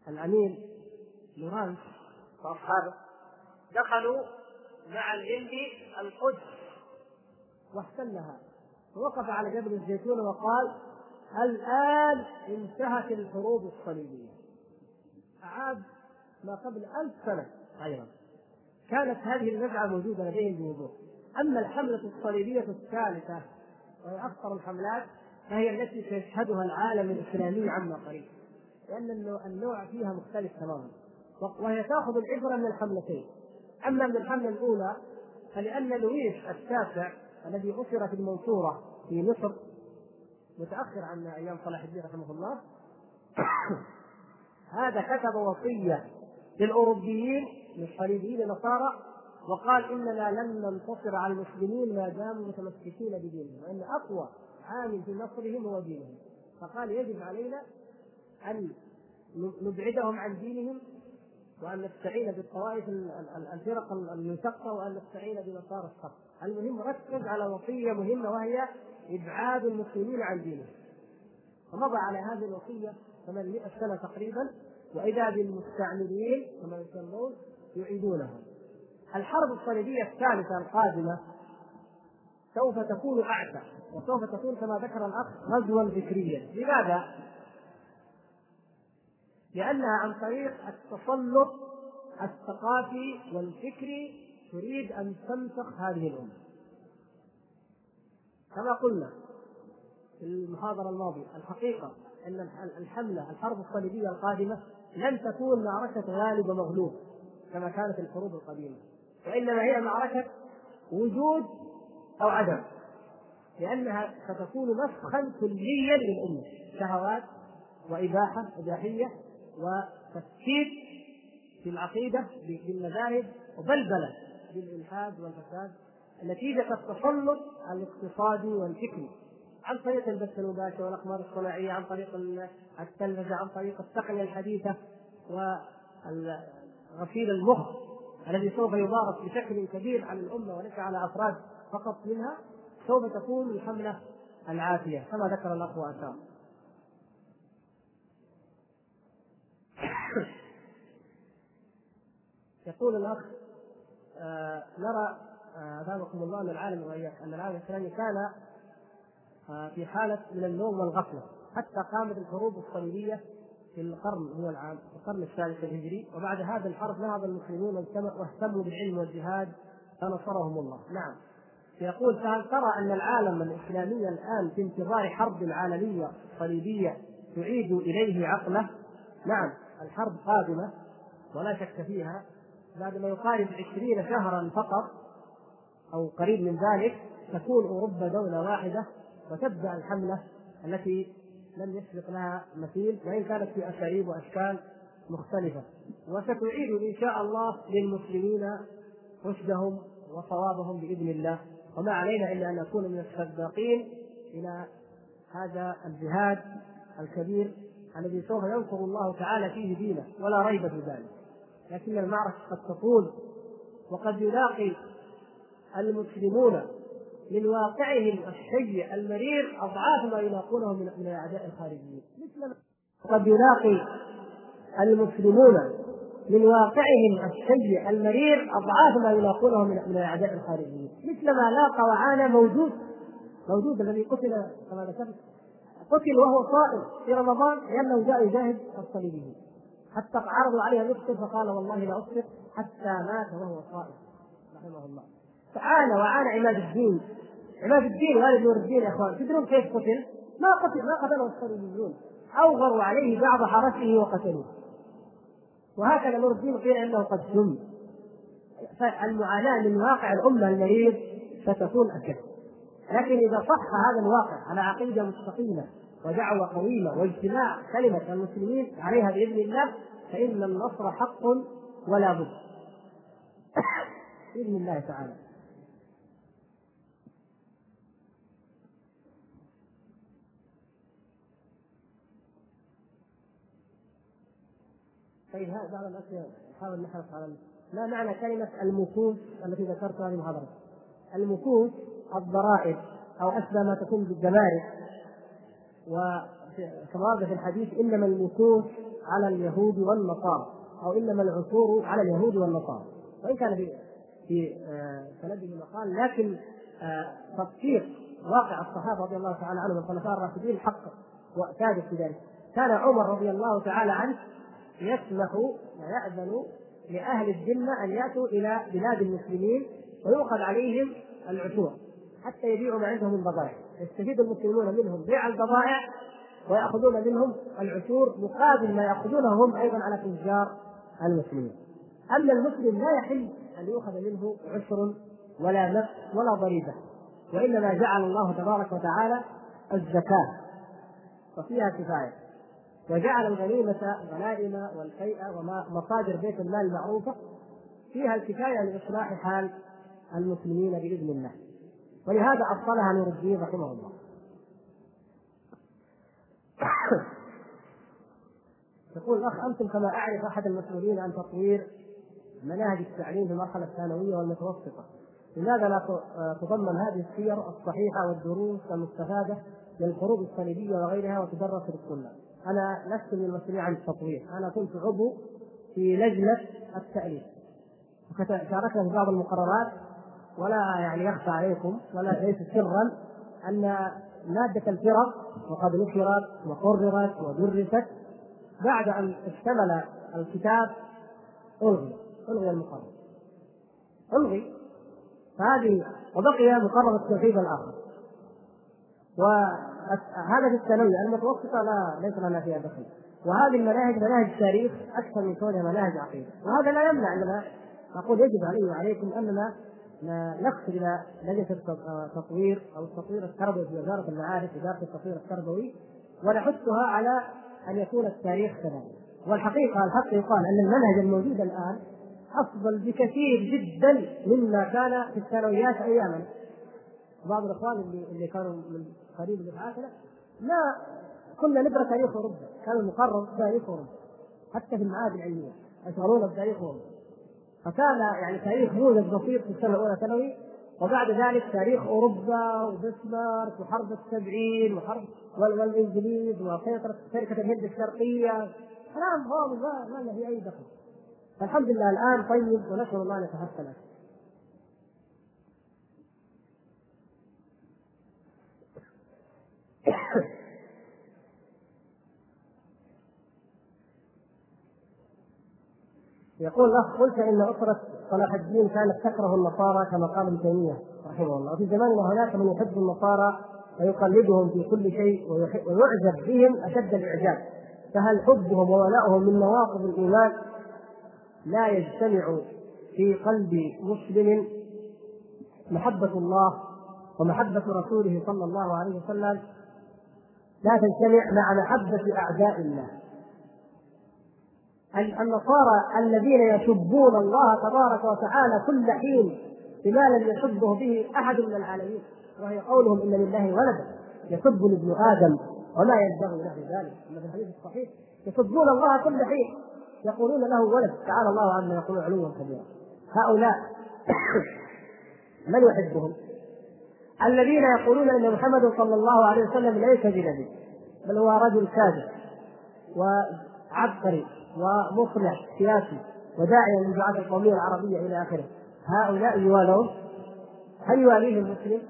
الأمين لورانس. وأصحابه دخلوا مع الهندي القدس. واحتلها. ووقف على جبل الزيتون وقال الآن انتهت الحروب الصليبية. أعاد ما قبل ألف سنة أيضا. كانت هذه النزعة موجودة لديهم بوضوح. أما الحملة الصليبية الثالثة وهي أخطر الحملات فهي التي سيشهدها العالم الإسلامي عما قريب. لأن النوع فيها مختلف تماما. وهي تأخذ العبرة من الحملتين. أما من الحملة الأولى فلأن لويس التاسع الذي أسر في المنصورة في مصر متأخر عن أيام صلاح الدين رحمه الله هذا كتب وصية للصليبيين النصارى وقال إننا لن ننتصر على المسلمين ما داموا متمسكين بدينهم وإن أقوى عامل في نصرهم هو دينهم. فقال يجب علينا أن نبعدهم عن دينهم وأن نستعين بالطوائف الفرق المنشقة وأن نستعين بنصارى الصف المهم ركز على وصية مهمة وهي إبعاد المسلمين عن دينهم. فمضى على هذه الوصية 800 سنة تقريبا وإذا بالمستعمرين كما يسمون يعيدونها. الحرب الصليبية الثالثة القادمة سوف تكون أعتى وسوف تكون كما ذكر الأخ غزوا فكريا لماذا؟ لأنها عن طريق التسلط الثقافي والفكري تريد أن تنسخ هذه الأمة. كما قلنا في المحاضرة الماضية الحقيقة أن الحملة الحرب الصليبية القادمة لن تكون معركة غالب ومغلوب كما كانت الحروب القديمة وإنما هي معركة وجود أو عدم لأنها ستكون مسخا كليا للأمة شهوات وإباحة إباحية وتفكيك في العقيدة بالمذاهب وبلبلة بالإلحاد والفساد نتيجة التسلط الاقتصادي والفكري عن طريق البث المباشر والأقمار الصناعية عن طريق التلفزة عن طريق التقنية الحديثة وغسيل المخ الذي سوف يمارس بشكل كبير على الأمة وليس على أفراد فقط منها سوف تكون الحملة العافية كما ذكر الأخ وأشار. يقول الأخ آه نرى أثابكم الله أن العالم وإياك أن العالم الإسلامي كان آه في حالة من النوم والغفلة حتى قامت الحروب الصليبية في القرن هو العام القرن الثالث الهجري. وبعد هذا الحرب نهض المسلمون واهتموا بالعلم والجهاد فنصرهم الله. نعم. يقول فهل ترى أن العالم الإسلامي الآن في انتظار حرب عالمية صليبية تعيد إليه عقله؟ نعم. الحرب قادمة ولا شك فيها. بعد ما يقارب عشرين شهرا فقط أو قريب من ذلك تكون أوروبا دولة واحدة وتبدأ الحملة التي لم يسبق لها مثيل وإن كانت في أساليب وأشكال مختلفة. وستعيد إن شاء الله للمسلمين رشدهم وصوابهم بإذن الله. وما علينا إلا أن نكون من السباقين إلى هذا الجهاد الكبير الذي سوف ينصر الله تعالى فيه دينه ولا ريب في ذلك. لكن المعركة قد تطول وقد يلاقي المسلمون من واقعهم السيء المرير أضعاف ما يلاقونه من من الأعداء الخارجيين. مثل قد يلاقي المسلمون من واقعهم السيء المرير أضعاف ما يلاقونه من من الأعداء الخارجيين. مثل ما لاقى وعانى موجود موجود الذي قتل كما ذكرت قتل وهو صائم في رمضان لأنه جاء يجاهد الصليبيين. حتى عرضوا عليه ان يفطر فقال والله لا أفطر حتى مات وهو صائم. رحمه الله. تعالى وعانى عماد الدين. عماد الدين والد نور الدين يا إخوان. تدرون كيف قتل؟ ما قتل ما قتله الصليبيون. أوغروا عليه بعض حرسه وقتلوه. وهكذا نور الدين قيل إنه قد سم. فالمعاناة من واقع الأمة المريض ستكون أشد. لكن إذا صح هذا الواقع على عقيدة مستقيمة ودعوة قويمة واجتماع كلمة المسلمين عليها بإذن الله فإن النصر حق ولا بد. بإذن الله تعالى. طيب بعض الأسئلة. نحاول نحرص على ما معنى كلمة المكوس التي ذكرتها في المحاضرة؟ المكوس الضرائب أو أشبه ما تكون بالجمارك. وكما ورد في الحديث إنما المكوس على اليهود والنصارى أو إنما العثور على اليهود والنصارى. وإن كان في في آه، سنده مقال لكن آه، تفسير واقع الصحابة رضي الله تعالى عنهم الخلفاء الراشدين حق وثابت في ذلك. كان عمر رضي الله تعالى عنه يسمح ويأذن لأهل الذمة أن يأتوا إلى بلاد المسلمين ويؤخذ عليهم العشور حتى يبيعوا ما عندهم من بضائع. يستفيد المسلمون منهم بيع البضائع ويأخذون منهم العشور مقابل ما يأخذونه هم أيضا على تجار المسلمين. أما المسلم لا يحل أن يؤخذ منه عشر ولا نفس ولا ضريبة وإنما جعل الله تبارك وتعالى الزكاة وفيها كفاية. وجعل الغنيمة غنائم والفيئة وما مصادر بيت المال المعروفة فيها الكفاية لإصلاح حال المسلمين بإذن الله. ولهذا أصلها نور الدين رحمه الله. يقول الأخ أنتم كما أعرف أحد المسؤولين عن تطوير مناهج التعليم في المرحلة الثانوية والمتوسطة. لماذا لا تضمن هذه السير الصحيحة والدروس المستفادة للحروب الصليبية وغيرها وتدرس للطلاب أنا لست من المسؤولين عن التطوير. أنا كنت عضو في لجنة التأليف. شاركنا في بعض المقررات ولا يعني يخفى عليكم ولا ليس سرا أن مادة الفرق وقد نشرت وقررت ودرست بعد أن اشتمل الكتاب ألغي ألغي المقرر. ألغي. فهذه وبقي مقرر التوحيد الآخر. وهذا في الثانوية المتوسطة لا ليس لنا فيها دخل. وهذه المناهج مناهج تاريخ أكثر من كونها مناهج عقيدة. وهذا لا يمنع أننا نقول يجب علي وعليكم أننا نقصد إلى لجنة التطوير أو التطوير التربوي في وزارة المعارف إدارة التطوير التربوي ونحثها على أن يكون التاريخ كذلك. والحقيقة الحق يقال أن المنهج الموجود الآن أفضل بكثير جدا مما كان في الثانويات اياما. بعض الإخوان اللي اللي كانوا من قريب دفعاتنا ما كنا نقرا تاريخ أوروبا. كان المقرر تاريخ أوروبا حتى في المعاهد العلمية يشغلون بتاريخ أوروبا. فكان يعني تاريخ نموذج بسيط في السنة الأولى ثانوي وبعد ذلك تاريخ أوروبا وبسمارك وحرب السبعين وحرب والإنجليز وسيطرة شركة الهند الشرقية. كلام فاضي ما له أي دخل. فالحمد لله الآن طيب ونسال الله ان يتحسن يقول الأخ قلت إن أسرة صلاح الدين كانت تكره النصارى كما قال ابن تيمية رحمه الله. وفي زماننا هناك من يحب النصارى ويقلدهم في كل شيء ويعجب بهم أشد الإعجاب. فهل حبهم وولائهم من نواقض الإيمان؟ لا يجتمع في قلب مسلم محبة الله ومحبة رسوله صلى الله عليه وسلم. لا تجتمع مع محبة أعداء الله. النصارى الذين يسبون الله تبارك وتعالى كل حين بما لم يسبه به أحد من العالمين وهي قولهم إن لله ولدا. يسب ابن آدم وما ينبغي له ذلك. كما في الحديث الصحيح يسبون الله كل حين يقولون له ولد. تعالى الله عما يقولون علوا كبيرا. هؤلاء من يحبهم؟ الذين يقولون إن محمد صلى الله عليه وسلم ليس بنبي بل هو رجل كاذب وعبقري. ومصلح سياسي وداعيا للدعاة القومية العربية إلى آخره هؤلاء يوالون هل يواليهم مسلم؟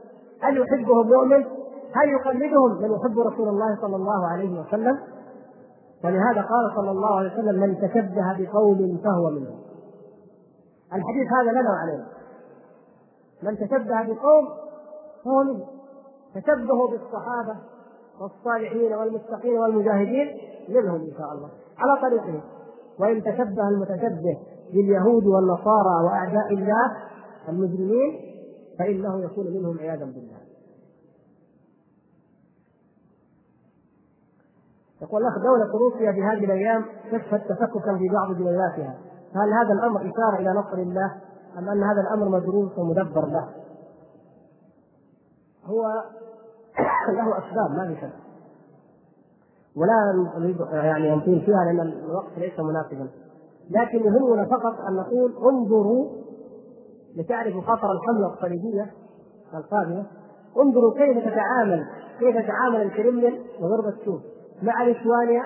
هل يحبهم مؤمن؟ هل يقلدهم من يحب رسول الله صلى الله عليه وسلم؟ ولهذا قال صلى الله عليه وسلم من تشبه بقوم فهو منهم الحديث هذا لنا وعلينا من تشبه بقوم فهو منهم تشبهوا بالصحابة والصالحين والمتقين والمجاهدين منهم إن شاء الله على طريقهم وإن تشبه المتشبه باليهود والنصارى وأعداء الله المجرمين فإنه يكون منهم عياذا بالله. يقول الأخ دولة روسيا في هذه الأيام تشهد تفككا في بعض جنياتها هل هذا الأمر إشارة إلى نصر الله أم أن هذا الأمر مدروس ومدبر له؟ هو له أسباب ما في شك. ولا نريد يعني نطيل فيها لأن الوقت ليس مناسبا. لكن يهمنا فقط أن نقول انظروا لتعرفوا خطر الحملة الصليبيه القادمة. انظروا كيف تتعامل كيف يتعامل الكرملين وغرب السوق مع ليتوانيا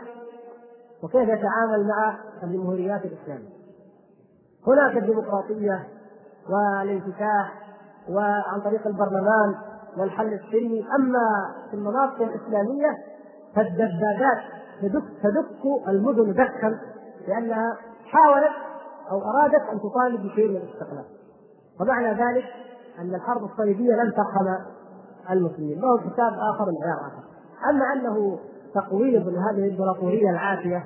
وكيف يتعامل مع الجمهوريات الإسلامية. هناك الديمقراطية والانفتاح وعن طريق البرلمان والحل السلمي أما في المناطق الإسلامية فالدبابات تدك تدك المدن دكا لأنها حاولت أو أرادت أن تطالب بشيء من الاستقلال. ومعنى ذلك أن الحرب الصليبية لن ترحم المسلمين. له حساب آخر من عيار اخر أما أنه تقويض لهذه الإمبراطورية العافية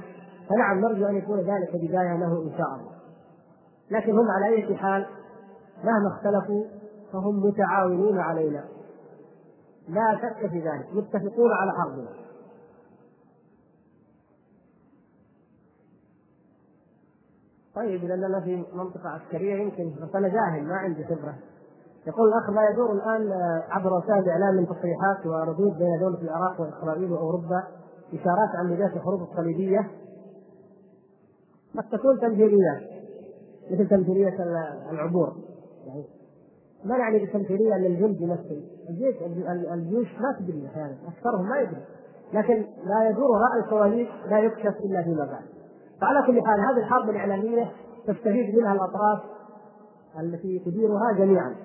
فنعم نرجو أن يكون ذلك بداية له إن شاء الله. لكن هم على أي حال مهما اختلفوا فهم متعاونون علينا. لا شك في ذلك. متفقون على حربنا طيب إذا أنا في منطقة عسكرية يمكن بس أنا جاهل ما عندي خبرة. يقول الأخ لا يدور الآن عبر وسائل الاعلام من تصريحات وردود بين دولة العراق وإسرائيل وأوروبا إشارات عن بدايه الحروب الصليبية. قد تكون تمثيلية مثل تمثيلية العبور. يعني ما يعني بالتمثيليه ان الجند يمثل الجيش الجيوش ما تدري أحيانا أكثرهم ما يدري. لكن لا يدور رأي الكواليس لا يكشف إلا فيما بعد. فعلى كل حال هذه الحرب الإعلامية تستفيد منها الأطراف التي تديرها جميعا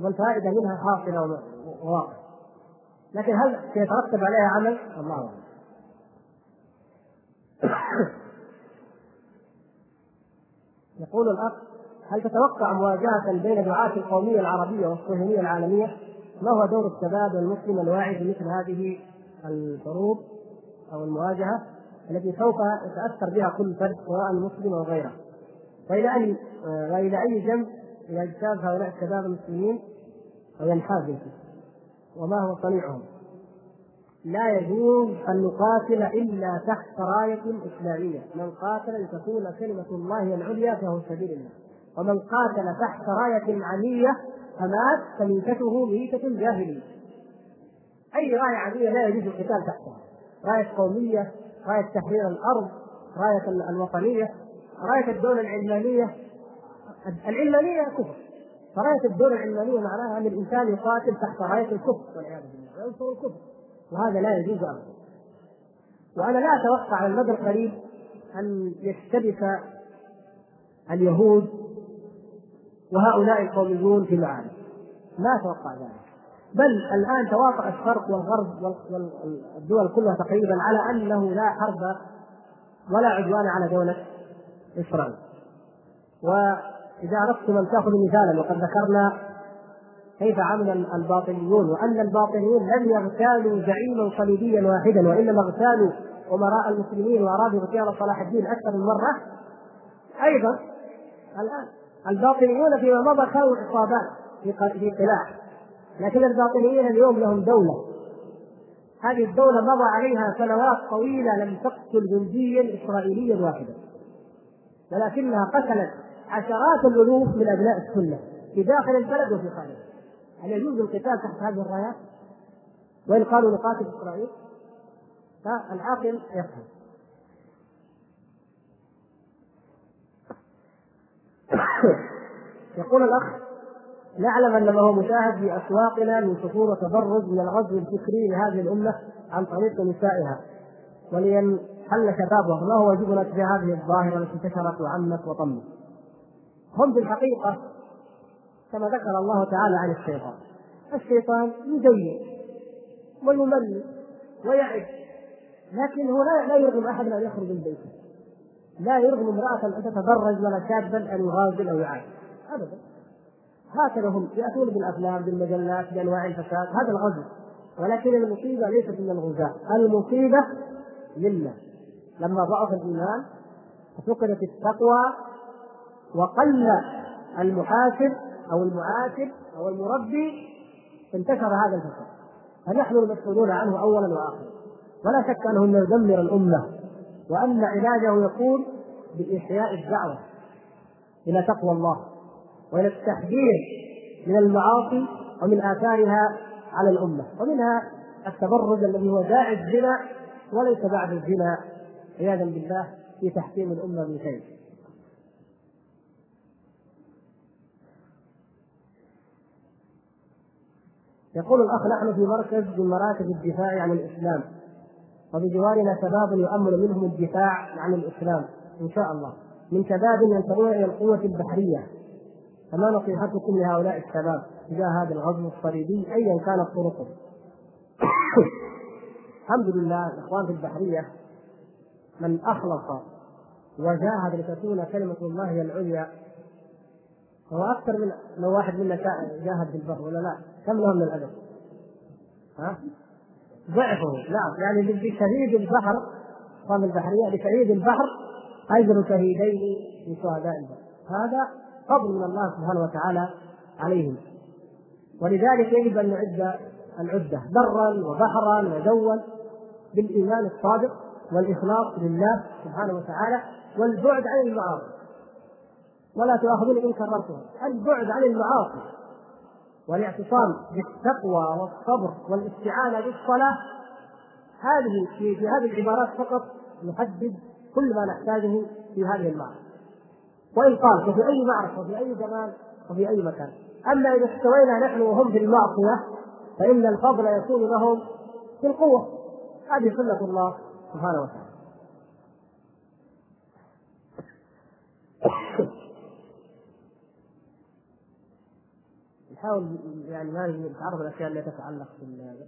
والفائدة منها حاصله وواقع لكن هل سيترتب عليها عمل؟ الله أعلم يقول الأخ هل تتوقع مواجهة بين دعاة القومية العربية والصهيونية العالمية؟ ما هو دور الشباب المسلم الواعي في مثل هذه الحروب أو المواجهة التي سوف يتأثر بها كل فرد سواء مسلم أو غيره؟ وإلى أي وإلى أي جنب يجتاز هؤلاء الشباب المسلمين أو ينحاز وما هو صنيعهم؟ لا يجوز أن نقاتل إلا تحت راية إسلامية، من قاتل لتكون كلمة الله العليا فهو سبيل الله. ومن قاتل تحت راية علية فمات فميتته ميتة جاهلية. أي راية عادية لا يجوز القتال تحتها. راية قومية، راية تحرير الأرض، راية الوطنية، راية الدولة العلمانية. العلمانية كفر. فراية الدولة العلمانية معناها أن الإنسان يقاتل تحت راية الكفر والعياذ بالله، وينصر الكفر. وهذا لا يجوز أبدا. وأنا لا أتوقع على المدى القريب أن يشتبك اليهود وهؤلاء القوميون في العالم ما أتوقع ذلك بل الآن تواطأ الشرق والغرب والدول كلها تقريبا على أنه لا حرب ولا عدوان على دولة إسرائيل. وإذا اردتم أن تاخذوا مثالا وقد ذكرنا كيف عمل الباطنيون وأن الباطنيون لم يغتالوا زعيما صليبيا واحدا وإنما اغتالوا أمراء المسلمين وأرادوا اغتيال صلاح الدين أكثر من مرة. أيضا الآن الباطنيون فيما مضى كانوا عصابات في قلاع. لكن الباطنيين اليوم لهم دولة. هذه الدولة مضى عليها سنوات طويلة لم تقتل جنديا إسرائيليا واحدا. ولكنها قتلت عشرات الألوف من أبناء السنة في داخل البلد وفي خارجه. هل يجوز القتال تحت هذه الرايات؟ وإن قالوا نقاتل إسرائيل؟ فالعاقل يفهم. يقول الأخ نعلم ان ما هو مشاهد في أسواقنا من سفور وتبرج من الغزو الفكري لهذه الأمة عن طريق نسائها. ولينحل شبابها ما هو واجبنا تجاه هذه الظاهرة التي انتشرت وعمت وطمت؟ هم في الحقيقة كما ذكر الله تعالى عن الشيطان. الشيطان يزين ويمل ويعد لكن هو لا يرغم أحد أن يخرج من بيته. لا يرغم امرأة أن تتبرج ولا شابا أن يغازل أو يعاد. أبدا. هكذا هم يأتون بالأفلام بالمجلات بأنواع الفساد هذا الغزو. ولكن المصيبة ليست من الغزاة المصيبة منا. لما ضعف الإيمان فقدت التقوى وقل المحاسب أو المعاتب أو المربي انتشر هذا الفساد. فنحن المسؤولون عنه أولا وآخرا. ولا شك أنه يدمر الأمة وأن علاجه يكون بإحياء الدعوة إلى تقوى الله. وإلى التحذير من المعاصي ومن آثارها على الأمة. ومنها التبرج الذي هو داعي الزنا وليس بعد الزنا. عياذا بالله في تحكيم الأمة من شيء يقول الأخ نحن في مركز من مراكز الدفاع عن الإسلام. وبجوارنا شباب يؤمل منهم الدفاع عن الإسلام. إن شاء الله. من شباب ينتمون إلى القوة البحرية. فما نصيحتكم لهؤلاء الشباب تجاه هذا الغزو الصليبي ايا كانت طرقه الحمد لله الإخوان في البحرية من أخلص وجاهد لتكون كلمة الله هي العليا هو أكثر من لو واحد منا جاهد في البر ولا لا كم له من الادب؟ ها؟ ضعفه نعم يعني بشهيد البحر قام البحرية بشهيد البحر أجر شهيدين من شهداء البحر هذا فضل من الله سبحانه وتعالى عليهم. ولذلك يجب أن نعد العدة برا وبحرا وجوا بالإيمان الصادق والإخلاص لله سبحانه وتعالى والبعد عن المعاصي. ولا تؤاخذوني إن كررتها البعد عن المعاصي والاعتصام بالتقوى والصبر والاستعانة بالصلاة هذه في, هذه العبارات فقط نحدد كل ما نحتاجه في هذه المعركه وإن قال وفي أي معركة وفي أي زمان وفي أي مكان. أما إذا استوينا نحن وهم في المعصية فإن الفضل يكون لهم في القوة. هذه سنة الله سبحانه وتعالى. نحاول يعني ما نتعرض الأشياء التي تتعلق بال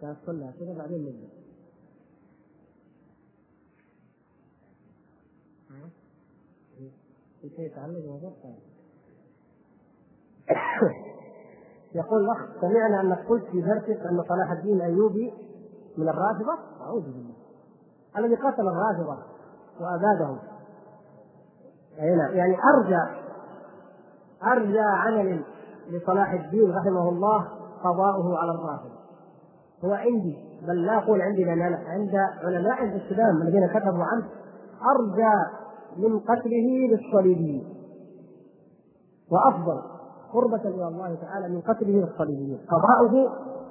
كان كذا بعدين في شيء يتعلق يقول الاخ سمعنا أنك قلت في درسك أن صلاح الدين الايوبي من الرافضة؟ أعوذ بالله. الذي قتل الرافضة وابادهم يعني أرجى أرجى عمل لصلاح الدين رحمه الله قضاؤه على الرافضة. هو عندي بل لا أقول عندي لأن عند علماء الإسلام الذين كتبوا عنه أرجى من قتله للصليبيين. وأفضل قربة إلى الله تعالى من قتله للصليبيين. قضاؤه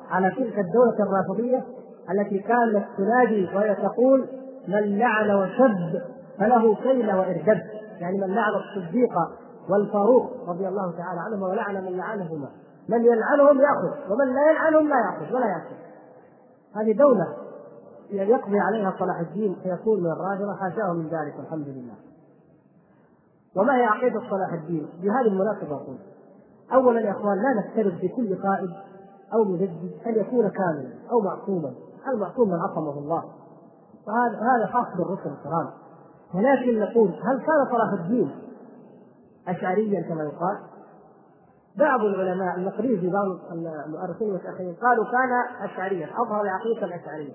على تلك الدولة الرافضية التي كانت تنادي وهي تقول من لعن وشد فله كيل وإرجد يعني من لعن الصديق والفاروق رضي الله تعالى عنهما ولعن من لعنهما. من يلعنهم يأخذ ومن لا يلعنهم لا يأخذ ولا يأخذ. هذه دولة يقضي عليها صلاح الدين فيكون من الرافضة حاشاه من ذلك والحمد لله وما هي عقيدة صلاح الدين؟ بهذه المناسبة أقول اولا يا إخوان لا نفترض بكل قائد أو مجدد أن يكون كاملا أو معصوما المعصوم من عصمه الله وهذا هذا خاص بالرسل الكرام ولكن نقول هل كان صلاح الدين اشعريا كما يقال؟ بعض العلماء المقريزي بعض المؤرخين المتاخرين قالوا كان اشعريا اظهر العقيده الأشعرية.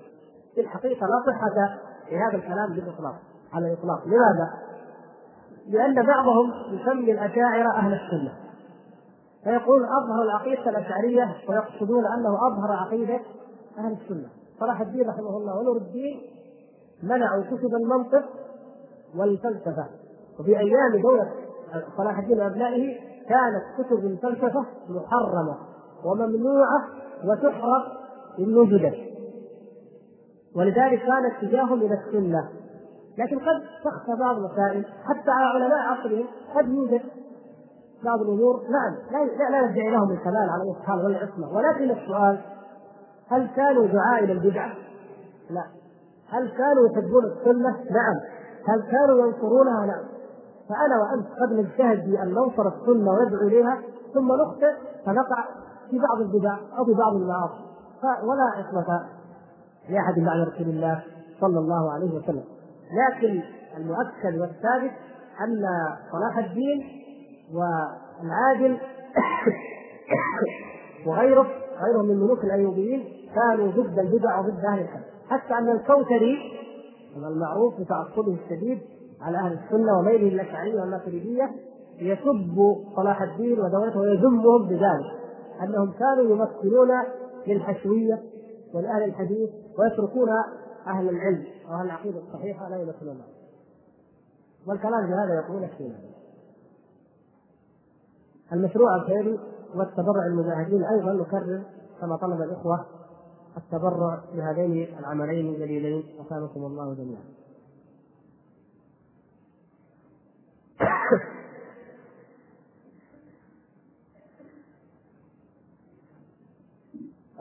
في الحقيقة لا صحة لهذا الكلام بالإطلاق على الإطلاق. لماذا؟ لأن بعضهم يسمي الأشاعرة أهل السنة. فيقول أظهر العقيده الأشعرية ويقصدون أنه أظهر عقيدة أهل السنة. صلاح الدين رحمه الله ونور الدين منعوا كتب المنطق والفلسفة. وفي أيام دولة صلاح الدين وأبنائه كانت كتب الفلسفة محرمة وممنوعة وتحرق ان وجدت ولذلك كان اتجاههم إلى السنة. لكن قد تخفى بعض المسائل حتى على علماء عصرهم قد يوجد بعض الأمور. نعم لا لا ندعي لهم الكمال على حال ولا عصمه ولكن السؤال هل كانوا دعاء إلى البدعه؟ لا. هل كانوا يحبون السنة؟ نعم. هل كانوا ينصرونها؟ نعم. فأنا وأنت قد نجتهد في ان ننصر السنة وندعو إليها ثم نخطئ فنقع في بعض البدع أو في بعض المعاصي. ولا عصمه لاحد بعد رسول الله صلى الله عليه وسلم. لكن المؤكد والثابت أن صلاح الدين والعادل وغيره غيره من ملوك الأيوبيين كانوا ضد البدع وضد أهل الحديث حتى أن الكوثري المعروف بتعصبه الشديد على أهل السنة وميله الاشعريه والماتريديه يسب صلاح الدين ودولته ويذمهم بذلك أنهم كانوا يمثلون للحشوية ولأهل الحديث ويتركون أهل العلم وأهل العقيدة الصحيحة لا يمثلون والكلام بهذا يقول الشيء المشروع الخيري والتبرع المجاهدين أيضا نكرر كما طلب الإخوة التبرع بهذين العملين الجليلين أثابكم الله جميعا.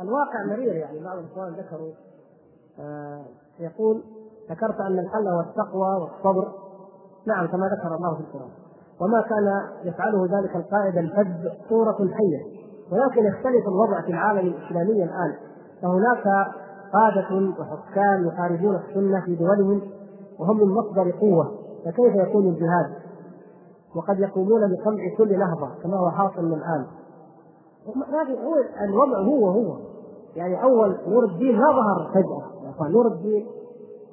الواقع مرير يعني بعض الإخوان ذكروا آه يقول ذكرت أن الحل هو التقوى والصبر. نعم كما ذكر الله في القرآن. وما كان يفعله ذلك القائد الفذ صورة حية. ولكن يختلف الوضع في العالم الإسلامي الآن. فهناك قادة وحكام يحاربون السنة في دولهم وهم من مصدر قوة. فكيف يكون الجهاد؟ وقد يقومون بقمع كل لحظة كما هو حاصل الآن. هو الوضع هو هو. يعني أول نور الدين ما ظهر أخوان نور الدين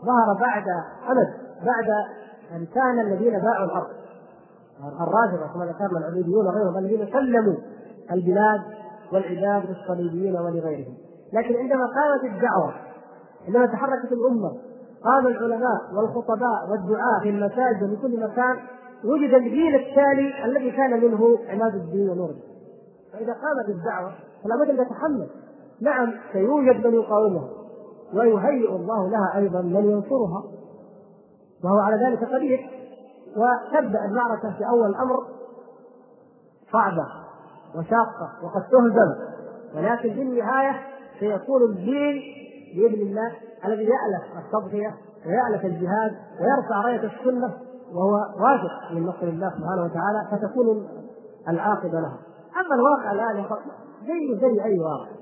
ظهر بعد أمد بعد أن كان الذين باعوا الأرض. الرافضة كما ذكرنا العبيديون وغيرهم الذين سلموا البلاد والعباد للصليبيين ولغيرهم. لكن عندما قامت الدعوة عندما تحركت الأمة قام العلماء والخطباء والدعاة في المساجد وفي كل مكان وجد الجيل التالي الذي كان منه عماد الدين ونور الدين. فإذا قامت الدعوة فلا بد أن تتحمل. نعم سيوجد من يقاومها. ويهيئ الله لها أيضا من ينصرها. وهو على ذلك قدير. وتبدأ المعركة في أول الأمر صعبة وشاقة وقد تهزم. ولكن في النهاية سيكون الدين بإذن الله الذي يألف التضحية ويألف الجهاد ويرفع راية السنة وهو واثق من نصر الله سبحانه وتعالى فتكون العاقبة له أما الواقع الآن زي زي أي واقع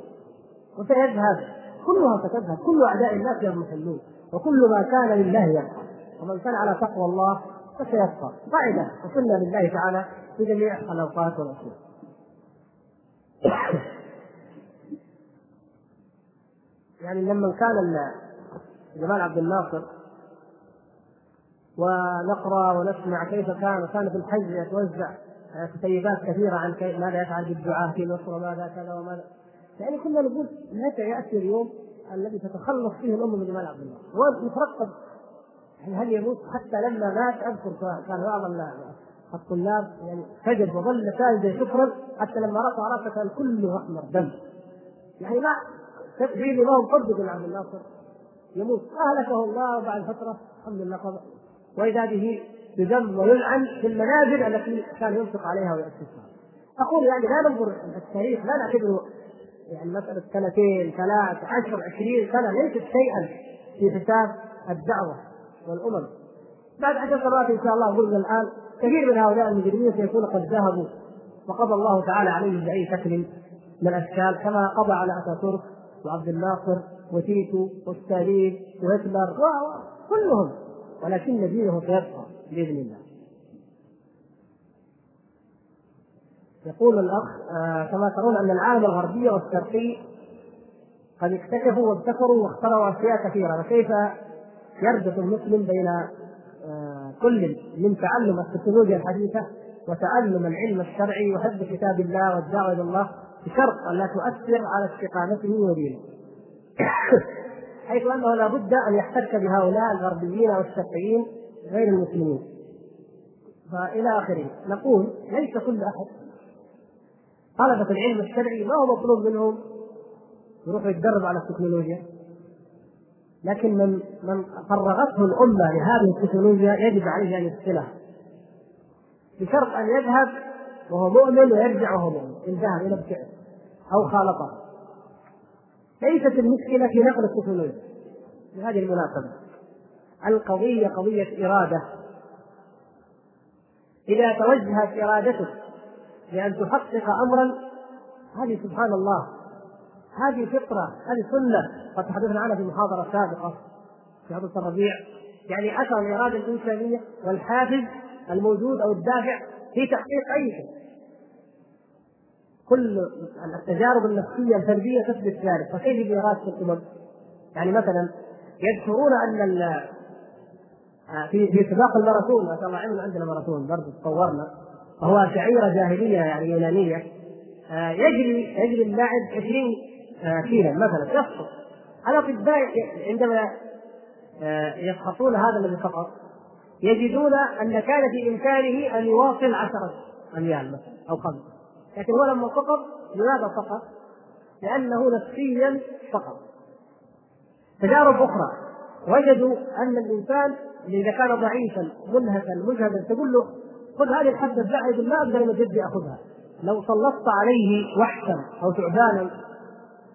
وسيذهب. كلها ستذهب. كل أعداء الله يضمحلون وكل ما كان لله يبقى ومن كان على تقوى الله فسيبقى قاعدة. وسنة لله تعالى في جميع الأوقات والأشياء يعني لما كان جمال عبد الناصر ونقرأ ونسمع كيف كان وكان في الحج يتوزع كتيبات كثيرة عن ماذا يفعل بالدعاء في مصر وماذا كذا وماذا. يعني كنا نقول متى يأتي اليوم الذي تتخلص فيه الأمة من جمال عبد الناصر ويترقب يعني هل يموت حتى لما مات؟ أذكر كان بعض الطلاب يعني سجد وظل ساجدا شكرا حتى لما رفع رأسه كان كله أحمر دم. يعني ما تدري ما هو بن عبد الناصر. يموت. أهلكه الله وبعد فترة. الحمد لله. قضى وإذا به يذم ويلعن في المنازل التي كان ينفق عليها ويأسسها. أقول يعني لا ننظر التاريخ لا نعتبره يعني مسألة سنتين ثلاث عشر عشرين سنة ليست شيئا في حساب الدعوة والأمم بعد عشر سنوات إن شاء الله قلنا الآن كثير من هؤلاء المجرمين سيكون قد ذهبوا وقضى الله تعالى عليهم بأي شكل من الأشكال كما قضى على أتاتورك وعبد الناصر وتيتو وستالين وهتلر كلهم ولكن دينه سيبقى بإذن الله. يقول الأخ آه كما ترون أن العالم الغربي والشرقي قد اكتشفوا وابتكروا واخترعوا أشياء كثيرة فكيف يربط المسلم بين آه كل من تعلم التكنولوجيا الحديثة وتعلم العلم الشرعي وحفظ كتاب الله والدعوة إلى الله بشرط أن لا تؤثر على استقامته ودينه. حيث أنه لا بد أن يحتك بهؤلاء الغربيين والشرقيين غير المسلمين. فإلى آخره نقول ليس كل أحد طلبة العلم الشرعي ما هو مطلوب منهم يروحوا يتدربوا على التكنولوجيا. لكن من من فرغته الأمة لهذه التكنولوجيا يجب عليه أن يدخلها بشرط أن يذهب وهو مؤمن ويرجع وهو مؤمن إن ذهب إلى الفعل أو خالطه. ليست المشكلة في نقل التكنولوجيا. بهذه المناسبة. القضية قضية إرادة. إذا توجهت إرادتك لأن تحقق امرا. هذه سبحان الله. هذه فطرة هذه سنة. قد تحدثنا عنها في محاضرة سابقة في هذا الربيع. يعني أثر الإرادة الإنسانية والحافز الموجود أو الدافع في تحقيق أي شيء. كل التجارب النفسية الفردية تثبت ذلك. فكيف باراده الأمم؟ يعني مثلا يذكرون أن في في سباق الماراثون. ما شاء الله عندنا ماراثون برضه تطورنا. وهو شعيرة جاهلية يعني يونانية آه، يجري يجري اللاعب 20 آه، كيلا مثلا يسقط الأطباء عندما آه، يسقطون هذا الذي سقط يجدون أن كان في إمكانه أن يواصل عشرة اميال مثلا أو خمسة. لكن هو لما سقط لماذا سقط؟ لأنه نفسيا سقط تجارب أخرى. وجدوا أن الإنسان إذا كان ضعيفا منهكا مجهدا تقول له خذ هذه الحبة يقول ما أقدر من جدي أخذها. لو سلطت عليه وحشا أو ثعبانا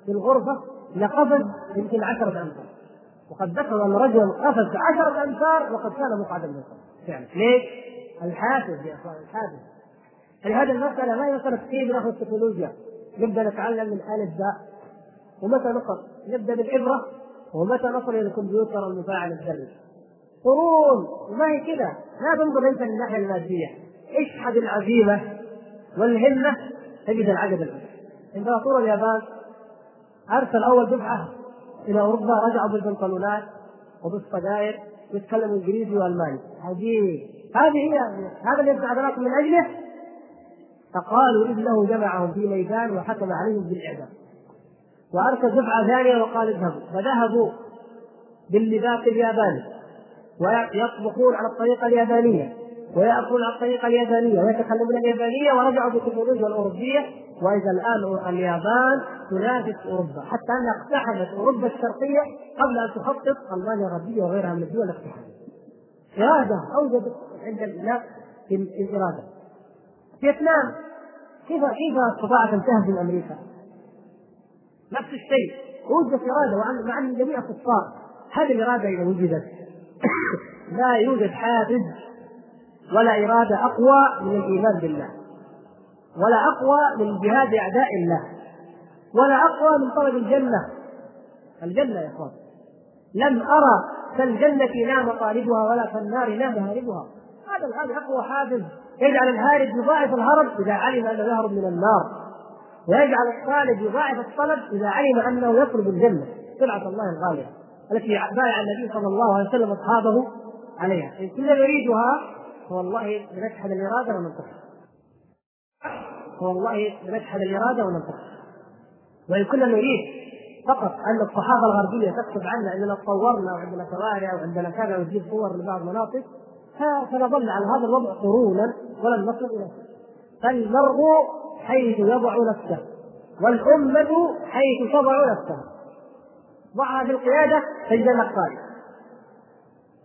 في الغرفة لقفز يمكن عشرة امتار وقد ذكر أن رجلا قفز عشرة امتار وقد كان مقعدا من فعلا. ليه؟ الحافز يا أخوان الحافز. لهذه المسألة ما هي مسألة كيف ناخذ التكنولوجيا. نبدأ نتعلم من ألف باء ومتى نقر نبدأ بالعبرة. ومتى نصل إلى الكمبيوتر المفاعل الذري؟ قرون وما هي كذا لا تنظر أنت للناحية المادية. اشحذ العزيمة والهمة تجد العجب الأول إمبراطور اليابان أرسل أول دفعة إلى أوروبا رجعوا بالبنطلونات وبالصدائر يتكلموا إنجليزي وألماني. عجيب. هذه هي هذا اللي ابتعدناكم من أجله. فقالوا إنه جمعهم في ميدان وحكم عليهم بالإعدام. وارسل دفعة ثانية وقال اذهبوا. فذهبوا باللباس الياباني. ويطبخون على الطريقة اليابانية ويأكلون على الطريقة اليابانية ويتكلمون اليابانية ورجعوا بالتكنولوجيا الاوروبيه وإذا الآن اليابان تنافس أوروبا حتى أنها اقتحمت أوروبا الشرقية قبل أن تخطط ألمانيا الغربيه وغيرها من الدول الاقتحام. إرادة اوجدت عند الناس في الإرادة. فيتنام. كيف كيف استطاعت أن تهزم أمريكا؟ نفس الشيء. وجدت إرادة مع أن جميع كفار هذه الإرادة اذا وجدت لا يوجد حافز ولا إرادة أقوى من الإيمان بالله ولا أقوى من جهاد أعداء الله ولا أقوى من طلب الجنة. الجنة يا إخوان. لم أرى كالجنه لا مطالبها ولا كالنار لا مهاربها. هذا هذا أقوى حافز يجعل الهارب يضاعف الهرب إذا علم انه يهرب من النار ويجعل الطالب يضاعف الطلب إذا علم أنه يطلب الجنة. سلعه الله الغالية التي بايع النبي صلى الله عليه وسلم أصحابه عليها. ان كنا نريدها فوالله لنجحد الإرادة وننتصر فوالله لنجحد الإرادة وننتصر وإن كنا نريد فقط أن الصحافه الغربية تكتب عنا إننا تطورنا وعندنا شوارع وعندنا كذا وتجيب صور لبعض المناطق فنظل على هذا الوضع قرونا ولن نصل إلى فالمرء حيث يضع نفسه والأمة حيث تضع نفسها. ضعها في القيادة تجد قائد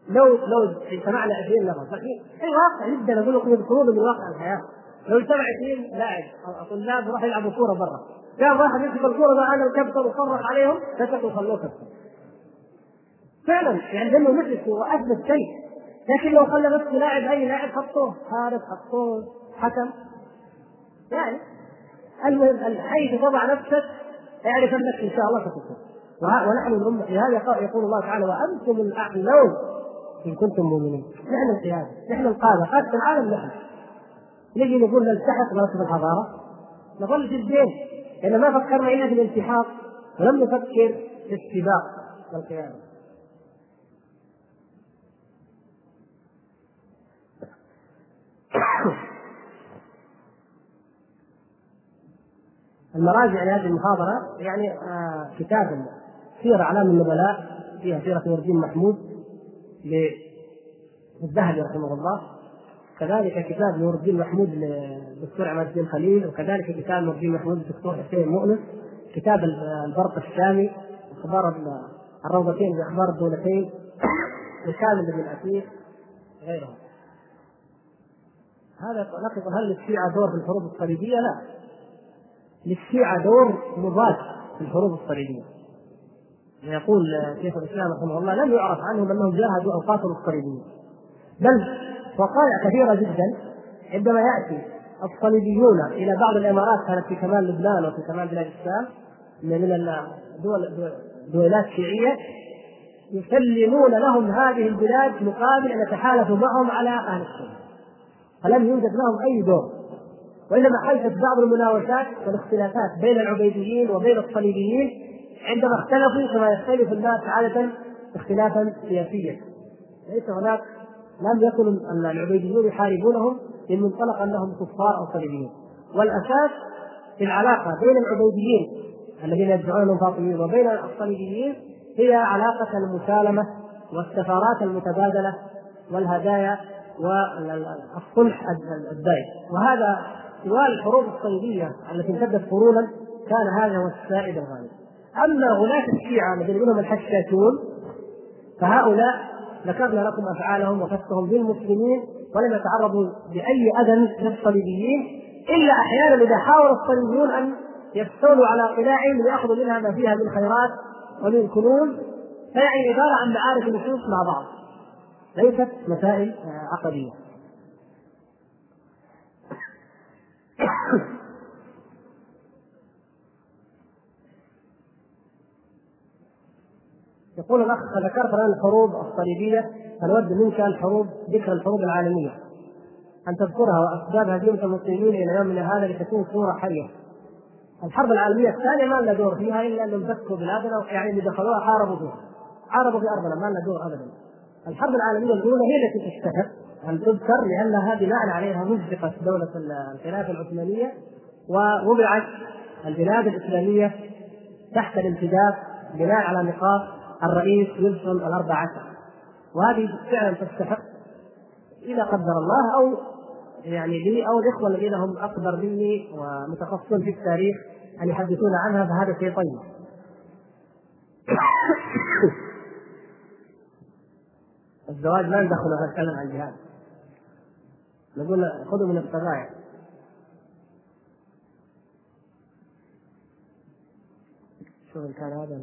لو لو اجتمعنا 20 نفر في واقع جدا أقول لكم يذكرون من واقع الحياة. لو اجتمع 20 لاعب طلاب راح يلعبوا كورة برا. قام واحد يمسك الكورة ده أنا الكبتر وصرخ عليهم؟ كتبوا وخلوه فعلا يعني لأنه مثل واثبت شيء. لكن لو خلى نفسه لاعب أي لاعب حطوه حارس حطوه حكم. يعني المهم حيث تضع نفسك اعرف أنك إن شاء الله ستكون. ونحن الامه لهذا يقول الله تعالى وأنتم الأعلون. إن كنتم مؤمنين. نحن القياده نحن القادة. قادة العالم نحن. نجي نقول نلتحق بنصب الحضارة. نظل في الدين. لأن ما فكرنا إلا في الالتحاق. ولم نفكر في السباق والقياده المراجع لهذه المحاضرة يعني آه كتاب سير أعلام النبلاء فيها سيرة نور الدين محمود. للذهبي رحمه الله. كذلك كتاب نور الدين محمود للدكتور عماد الدين خليل وكذلك كتاب نور الدين محمود للدكتور حسين مؤنس. كتاب البرق الشامي أخبار الروضتين باخبار الدولتين وكامل بن الاثير غيرهم هذا نقف هل للشيعة دور في الحروب الصليبية؟ لا. للشيعة دور مضاد في الحروب الصليبية. يقول شيخ الإسلام رحمه الله لم يعرف عنهم أنهم جاهدوا أو قاتلوا الصليبيين. بل وقائع كثيرة جدا عندما يأتي الصليبيون إلى بعض الإمارات كانت في كمال لبنان وفي كمال بلاد الشام من الدول دويلات شيعية يسلمون لهم هذه البلاد مقابل أن يتحالفوا معهم على أهل السنة فلم يوجد لهم أي دور وإنما حدثت بعض المناوشات والاختلافات بين العبيديين وبين الصليبيين عندما اختلفوا كما يختلف الناس عادة اختلافا سياسيا. ليس هناك لم يكن العبيديون يحاربونهم من منطلق أنهم كفار أو صليبيين والأساس في العلاقة بين العبيديين الذين يدعون انهم فاطميين وبين الصليبيين هي علاقة المسالمة والسفارات المتبادلة والهدايا والصلح الدائم. وهذا طوال الحروب الصليبية التي امتدت قرونا كان هذا هو السائد الغالب. أما غلاة الشيعه الذين منهم الحشاشون فهؤلاء ذكرنا لكم أفعالهم وفسهم بالمسلمين ولم يتعرضوا بأي أذى للصليبيين إلا أحيانا إذا حاول الصليبيون أن يستولوا على قلاعهم ليأخذوا منها ما فيها من خيرات ومن كنوز فيعني عبارة عن معارف النصوص مع بعض ليست مسائل عقدية. يقول الأخ ذكرت الآن الحروب الصليبية فنود منك الحروب ذكر الحروب العالمية أن تذكرها وأسباب هزيمة المسلمين إلى يومنا هذا لتكون صورة حية. الحرب العالمية الثانية ما لنا دور فيها إلا أنهم دكوا بلادنا يعني اللي دخلوها حاربوا فيها. حاربوا في أرضنا ما لنا دور ابدا. الحرب العالمية الأولى هي التي تستحق أن تذكر لانها بناء عليها مزقت دولة الخلافه العثمانية ووضعت البلاد الإسلامية تحت الانتداب بناء على نقاط الرئيس ويلسون الأربع عشر وهذه فعلا تستحق إذا قدر الله أو يعني لي أو الإخوة الذين هم أكبر مني ومتخصصون في التاريخ أن يحدثون عنها فهذا شيء طيب. الزواج ما ندخل نتكلم عن الجهاد. نقول خذوا من الصنايع شوف كان هذا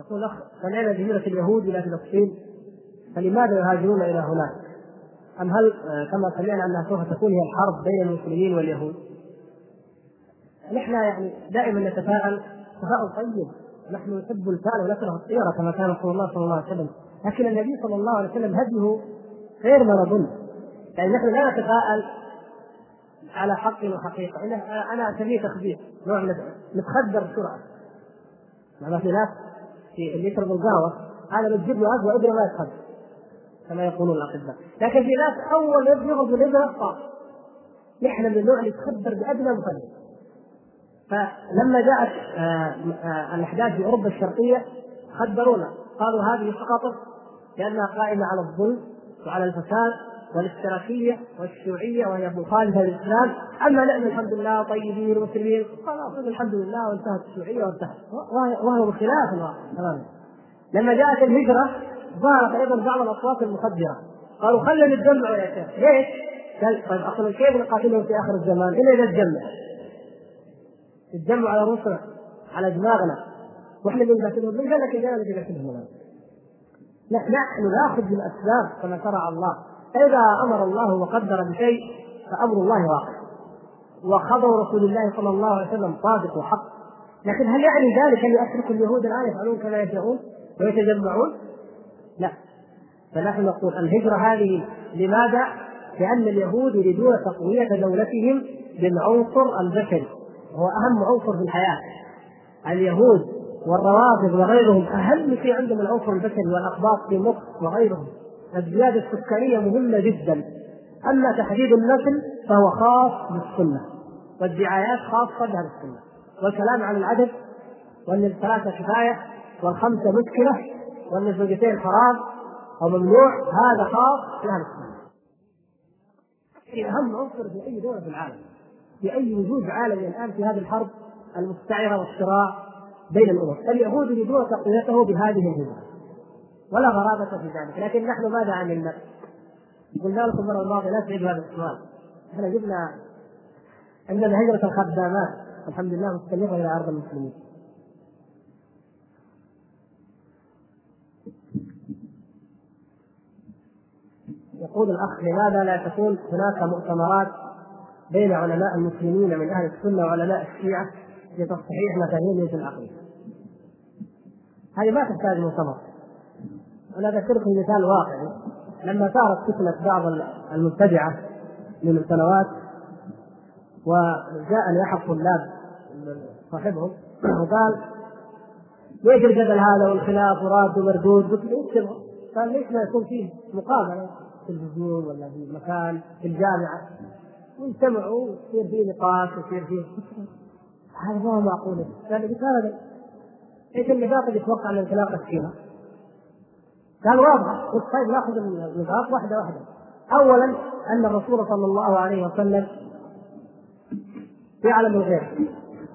يقول أخ سمعنا بهجرة اليهود إلى فلسطين فلماذا يهاجرون إلى هناك؟ أم هل كما سمعنا أنها سوف تكون هي الحرب بين المسلمين واليهود؟ نحن يعني دائما نتفاءل تفاؤل طيب نحن نحب الفعل ونكره الطيرة كما كان رسول الله صلى الله عليه وسلم لكن النبي صلى الله عليه وسلم هديه غير ما نظن يعني نحن لا نتفاءل على حق وحقيقة أنا أسميه تخبير نوع نتخدر بسرعة ما في ناس في اللي يشرب القهوة هذا بتجيب له قهوه إبرة ما يتخدر كما يقولون الأطباء. لكن في ناس أول ياخذ الابره طاف نحن من النوع اللي يتخدر بأدنى مخدر فلما جاءت آه، آه، الأحداث في أوروبا الشرقية خدرونا قالوا هذه سقطت لأنها قائمة على الظلم وعلى الفساد. والاشتراكيه والشيوعية وهي مخالفه للاسلام أما نحن الحمد لله طيبين ومسلمين خلاص الحمد لله وانتهت الشيوعية وانتهت. وهو بخلاف الواقع. تماما لما جاءت الهجرة ظهرت أيضا بعض الأصوات المخدرة. قالوا خلينا نتجمع يا شيخ. ليش؟ قال طيب أصلا كيف نقاتلهم في آخر الزمان. الا اذا تجمع تتجمع على رؤوسنا على دماغنا. وإحنا بنقاتلهم من قال لك اجانا نقاتلهم نحن نأخذ بالاسباب كما شرع الله. فإذا أمر الله وقدر بشيء فأمر الله واقع. وخبر رسول الله صلى الله عليه وسلم صادق وحق. لكن هل يعني ذلك أن يترك اليهود الآن يفعلون كما يشاءون ويتجمعون؟ لا. فنحن نقول الهجرة هذه لماذا؟ لأن اليهود يريدون تقوية دولتهم بالعنصر البشري. هو أهم عنصر في الحياة. اليهود والروافض وغيرهم أهم شيء عندهم العنصر البشري والاقباط في مصر وغيرهم. الزيادة السكانيه مهمة جدا. أما تحديد النسل فهو خاص بالسنة. والدعايات خاصة بهذه السنة. والكلام عن العدد وأن الثلاثة كفاية والخمسة مشكلة وأن الزوجتين حرام أو ممنوع هذا خاص باهل السنة. أهم عنصر في أي دولة في العالم في أي وجود عالمي الآن في هذه الحرب المستعره والصراع بين الأمم. اليهود يريدون تقويته بهذه الهجره ولا غرابة في ذلك. لكن نحن ماذا عملنا؟ قلنا لكم المره الماضيه لا تعيدوا هذا السؤال. إحنا جبنا عندنا هجرة الخدامات. الحمد لله مستمرة إلى أرض المسلمين. يقول الأخ لماذا لا تكون هناك مؤتمرات بين علماء المسلمين من أهل السنة وعلماء الشيعة لتصحيح مفاهيم في العقيدة؟ هذه ما تحتاج مؤتمر. أنا أذكركم مثال واقعي لما صارت فتنة بعض المبتدعة من سنوات وجاءني احد طلاب صاحبهم وقال ليش الجدل هذا والخلاف وراد ومردود؟ قلت له إيش قال ليش ما يكون فيه مقابلة في التلفزيون ولا في مكان في الجامعة؟ ويجتمعوا ويصير فيه نقاش ويصير فيه هذا ما هو معقول. قال لي إيش النقاط اللي يتوقع ان نتناقش فيها؟ قال واضح. قلت طيب ناخذ النقاط واحدة واحدة. اولا أن الرسول صلى الله عليه وسلم يعلم الغيب.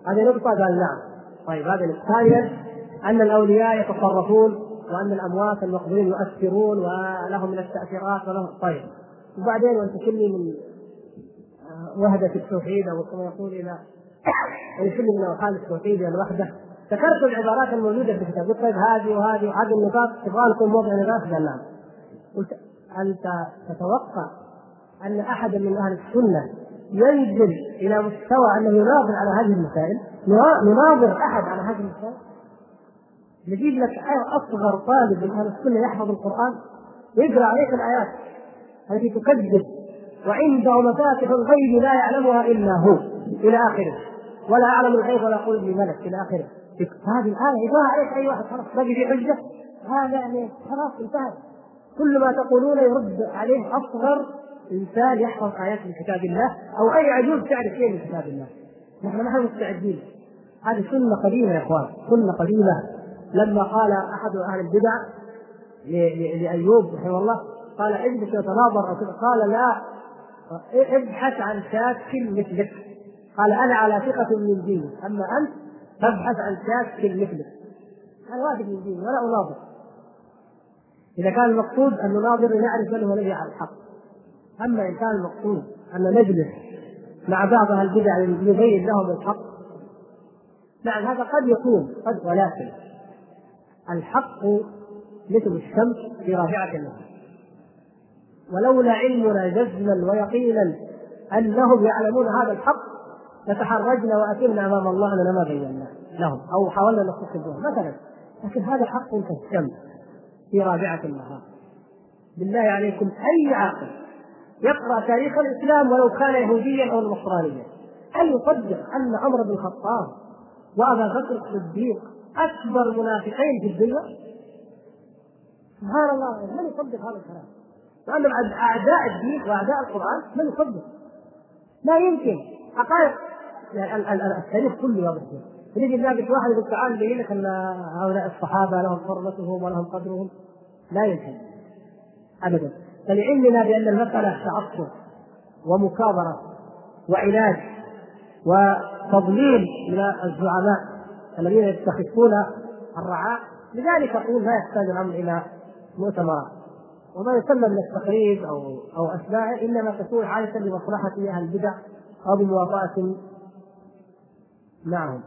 هذه نقطة؟ قال نعم. طيب هذه الثانية أن الأولياء يتصرفون وأن الأموات المقبولين يؤثرون ولهم من التأثيرات ولهم. طيب وبعدين وأنت كلي من وحدة التوحيد أو كما يقول يعني كل من أوحال التوحيد إلى الوحدة. ذكرت العبارات الموجودة في الكتاب. قلت طيب هذه وهذه وهذه النقاط تبغى لكم موضع نقاط قال نعم. قلت أنت تتوقع أن أحدا من أهل السنة ينزل إلى مستوى أنه يناظر على هذه المسائل؟ نناظر أحد على هذه المسائل؟ نجيب لك أصغر طالب من أهل السنة يحفظ القرآن ويقرأ عليك الآيات التي تكذب وعنده مفاتح الغيب لا يعلمها إلا هو إلى آخره. ولا أعلم الغيب ولا أقول ابن ملك إلى آخره. هذه الآية يقرأ عليك أي واحد خلاص باقي في حجة. هذا يعني خلاص انتهى. كل ما تقولون يرد عليه أصغر إنسان يحفظ آيات من كتاب الله أو أي عجوز تعرف شيء من كتاب الله. نحن ما مستعدين. هذه سنة قديمة يا إخوان سنة قديمة. لما قال أحد أهل البدع لأيوب رحمه الله قال اجلس وتناظر قال لا ابحث عن شاك مثلك. قال أنا على ثقة من ديني أما أنت فابحث عن شاك مثلك أنا واثق من ديني ولا اناظر إذا كان المقصود أن نناظر لنعرف من هو الذي على الحق. أما إن كان المقصود أن نجلس مع بعض أهل البدع لنبين لهم الحق نعم هذا قد يكون قد ولكن الحق مثل الشمس في رافعة النهار ولولا علمنا جزما ويقينا أنهم يعلمون هذا الحق لتحرجنا وأتمنا أمام الله أننا ما بينا لهم أو حاولنا نستخدمهم مثلا لكن هذا حق كالشمس في رابعة النهار بالله عليكم أي عاقل يقرأ تاريخ الإسلام ولو كان يهوديا أو نصرانيا هل يصدق أن عمر بن الخطاب وأبا بكر الصديق أكبر منافقين في الدنيا؟ سبحان الله من يصدق هذا الكلام؟ وأن أعداء الدين وأعداء القرآن من يصدق؟ لا يمكن حقائق يعني التاريخ كله واضح تريد ذلك واحد يقول تعال يبين لك ان هؤلاء الصحابة لهم حرمتهم ولهم قدرهم. لا يمكن. ابدا. فلعلمنا بأن المسألة تعصب ومكابرة وعناد وتضليل من الزعماء الذين يستخفون الرعاء. لذلك أقول لا يحتاج الأمر إلى مؤتمرات. وما يسمى من التقريب أو أو اتباعه إنما تكون عادة لمصلحة أهل البدع أو بموافقة معهم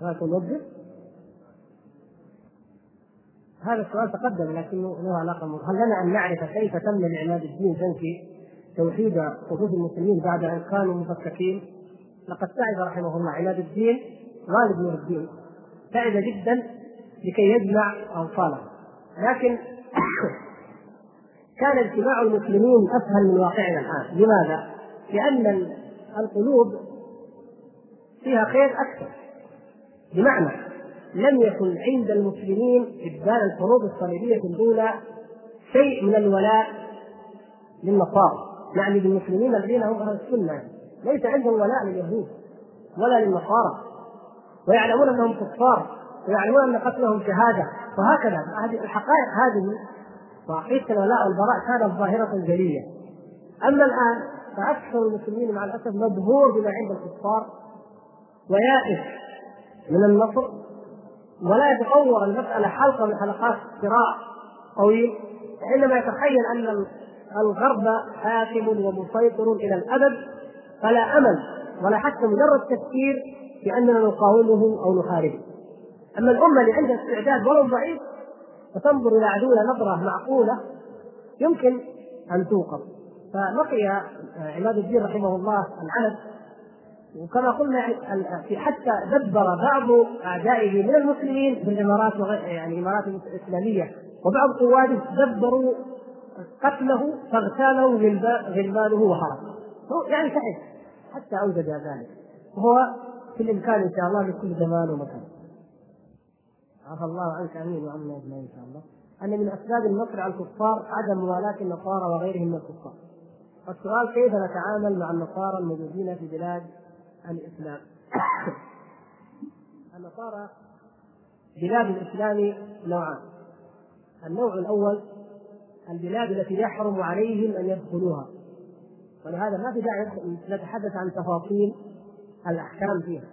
توظف هذا السؤال تقدم لكنه له علاقة هل لنا أن نعرف كيف تم لعماد الدين تنفي توحيد صفوف المسلمين بعد أن كانوا مفككين؟ لقد تعب رحمه الله عماد الدين غالب نور الدين. تعب جدا لكي يجمع اوصاله لكن كان اجتماع المسلمين أسهل من واقعنا الآن. لماذا؟ لأن القلوب فيها خير أكثر. بمعنى لم يكن عند المسلمين إبدال الحروب الصليبية الأولى شيء من الولاء للنصارى. يعني للمسلمين الذين هم أهل السنة. ليس عندهم ولاء لليهود ولا للنصارى. ويعلمون أنهم كفار. ويعلمون أن قتلهم شهادة. وهكذا. هذه الحقائق هذه وعقيدة الولاء والبراء كانت ظاهرة جلية. أما الآن فأكثر المسلمين مع الأسف مبهور بما عند الكفار. ويائس من النصر. ولا يتصور المسألة حلقة من حلقات صراع طويل وإنما يتخيل أن الغرب حاكم ومسيطر إلى الأبد فلا أمل ولا حتى مجرد تفكير في أننا نقاومه أو نحاربه أما الأمة اللي عندها استعداد ولو ضعيف فتنظر إلى عدوها نظرة معقولة يمكن أن توقف. فلقي عماد الدين رحمه الله العنب وكما قلنا في حتى دبر بعض أعدائه من المسلمين في الإمارات يعني الإمارات الإسلامية. وبعض قواده دبروا قتله فاغتاله غلمانه وهرب يعني تعب حتى أوجد ذلك. وهو في الإمكان إن شاء الله لكل زمان ومكان. عفى الله عنك آمين وعنا اجمعين إن شاء الله. أن من أسباب النصر على الكفار عدم موالاة النصارى وغيرهم من الكفار. والسؤال كيف نتعامل مع النصارى الموجودين في بلاد الإسلام؟ النصارى بلاد الإسلام نوعان. النوع الأول البلاد التي يحرم عليهم أن يدخلوها. ولهذا ما في داعي نتحدث عن تفاصيل الأحكام فيها.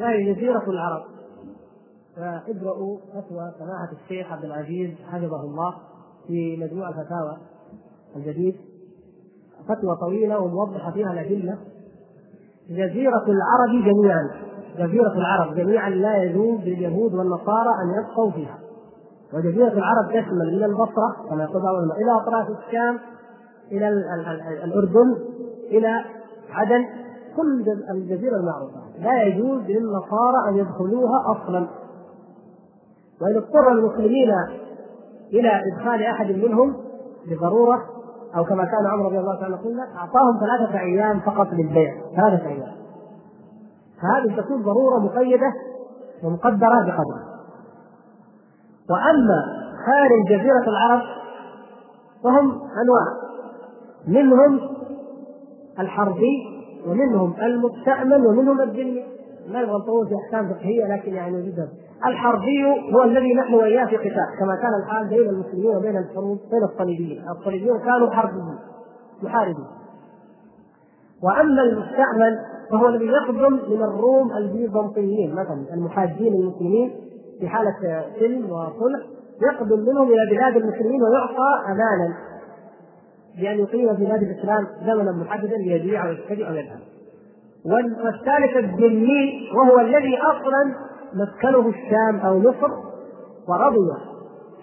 وهي جزيرة العرب فاقرأوا فتوى سماحة الشيخ عبد العزيز حفظه الله في مجموع الفتاوى الجديد. فتوى طويلة وموضحة فيها الأدلة. جزيرة العرب جميعا. جزيرة العرب جميعا لا يجوز لليهود والنصارى أن يبقوا فيها. وجزيرة العرب تشمل من البصرة كما يقول بعض إلى أطراف الشام إلى الأردن إلى عدن. كل الجزيرة المعروفة. لا يجوز للنصارى أن يدخلوها أصلا. وإن اضطر المسلمين إلى إدخال أحد منهم لضرورة أو كما كان عمر رضي الله تعالى قلنا أعطاهم ثلاثة أيام فقط للبيع. ثلاثة أيام. فهذه تكون ضرورة مقيدة ومقدرة بقدر. وأما خارج جزيرة العرب فهم أنواع. منهم الحربي ومنهم المستأمن ومنهم الذمي ما نبغى نطول في احكام فقهية لكن يعني جدا الحربي هو الذي نحن وإياه في قتال كما كان الحال بين المسلمين وبين الحروب بين الصليبيين، الصليبيون كانوا حربيين محاربين. وأما المستعمل فهو الذي يقدم من الروم البيزنطيين مثلا المحاجين المسلمين في حالة سلم وصلح يقدم منهم إلى بلاد المسلمين ويعطى امانا بأن يقيم بلاد الإسلام زمنا محددا ليبيع أو يشتري أو يذهب. والثالث الذمي وهو الذي أصلا مسكنه الشام أو مصر ورضي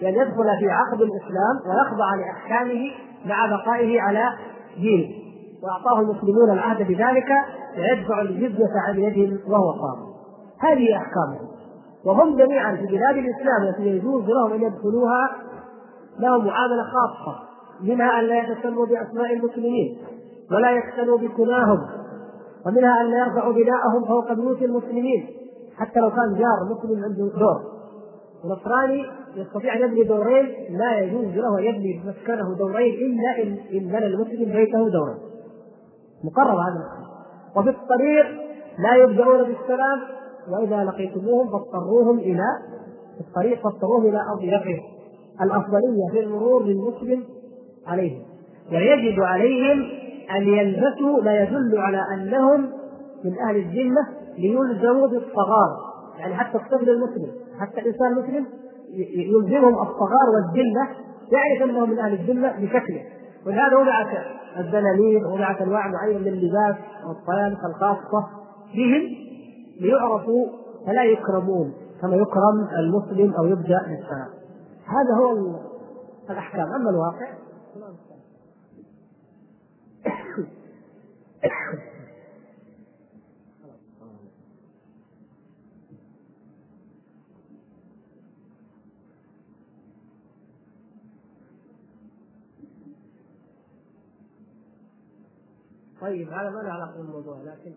بان يدخل في عقد الإسلام ويخضع لإحكامه مع بقائه على دينه. وأعطاه المسلمون العهد بذلك ويدفع الجزية عن يدهم وهو صابر هذه احكامهم وهم جميعا في بلاد الإسلام التي يجوز لهم أن يدخلوها لهم معاملة خاصة منها أن لا يتسموا بأسماء المسلمين ولا يقتلوا بكناهم ومنها أن لا يرفعوا بناءهم فوق بيوت المسلمين. حتى لو كان جار مسلم عنده دور. ونصراني يستطيع أن يبني دورين لا يجوز له أن يبني مسكنه دورين إلا ان بنى المسلم بيته دورين مقرر هذا وفي الطريق لا يبدأون بالسلام وإذا لقيتموهم فاضطروهم إلى الطريق فاضطروهم إلى اضيافهم الأفضلية في المرور للمسلم عليهم. ويجب عليهم أن يلبسوا ما يدل على أنهم من أهل الذمة ليلزموا بالصغار. يعني حتى الطفل المسلم حتى الإنسان المسلم يلزمهم الصغار والذلة يعرف أنهم من أهل الذمه بشكله. ولهذا وضعت الدنانير وضعت أنواع معينة من اللباس والطيالس الخاصة بهم ليعرفوا فلا يكرمون كما يكرم المسلم أو يبدأ بالسلام هذا هو الأحكام. أما الواقع طيب هذا ما له علاقة بالموضوع لكن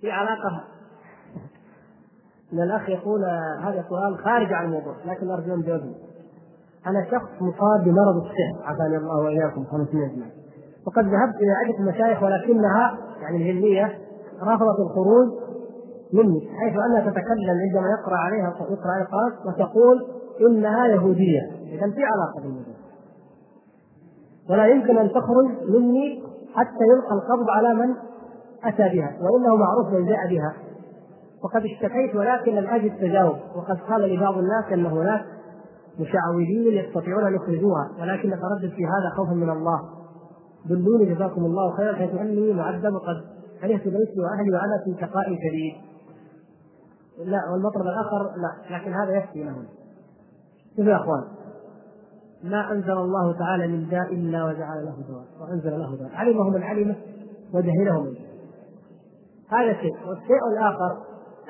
في علاقة. إن الأخ يقول هذا سؤال خارج عن الموضوع لكن أرجو أن جاوبني. أنا شخص مصاب بمرض السحر عافاني الله وإياكم خمسين اجمعين وقد ذهبت إلى عدة مشايخ ولكنها يعني الهنديه رفضت الخروج مني حيث أنها تتكلم عندما يقرأ عليها يقرأ عليها القرآن وتقول إنها يهودية. اذا في علاقة بالموضوع. ولا يمكن أن تخرج مني حتى يلقى القبض على من أتى بها وإنه معروف من جاء بها وقد اشتكيت ولكن لم أجد تجاوب وقد قال لي بعض الناس أن هناك مشعوذين يستطيعون أن يخرجوها ولكن اتردد في هذا خوفا من الله دلوني جزاكم الله خيرا حيث أني معذب وقد كرهت بيتي وأهلي وأنا في شقاء شديد. لا والمطلب الآخر لا لكن هذا يكفي لهم. شوفوا يا أخوان ما أنزل الله تعالى من داء إلا وجعل له دواء. وأنزل له دواء. علمه من علمه وجهله من هذا شيء. والشيء الآخر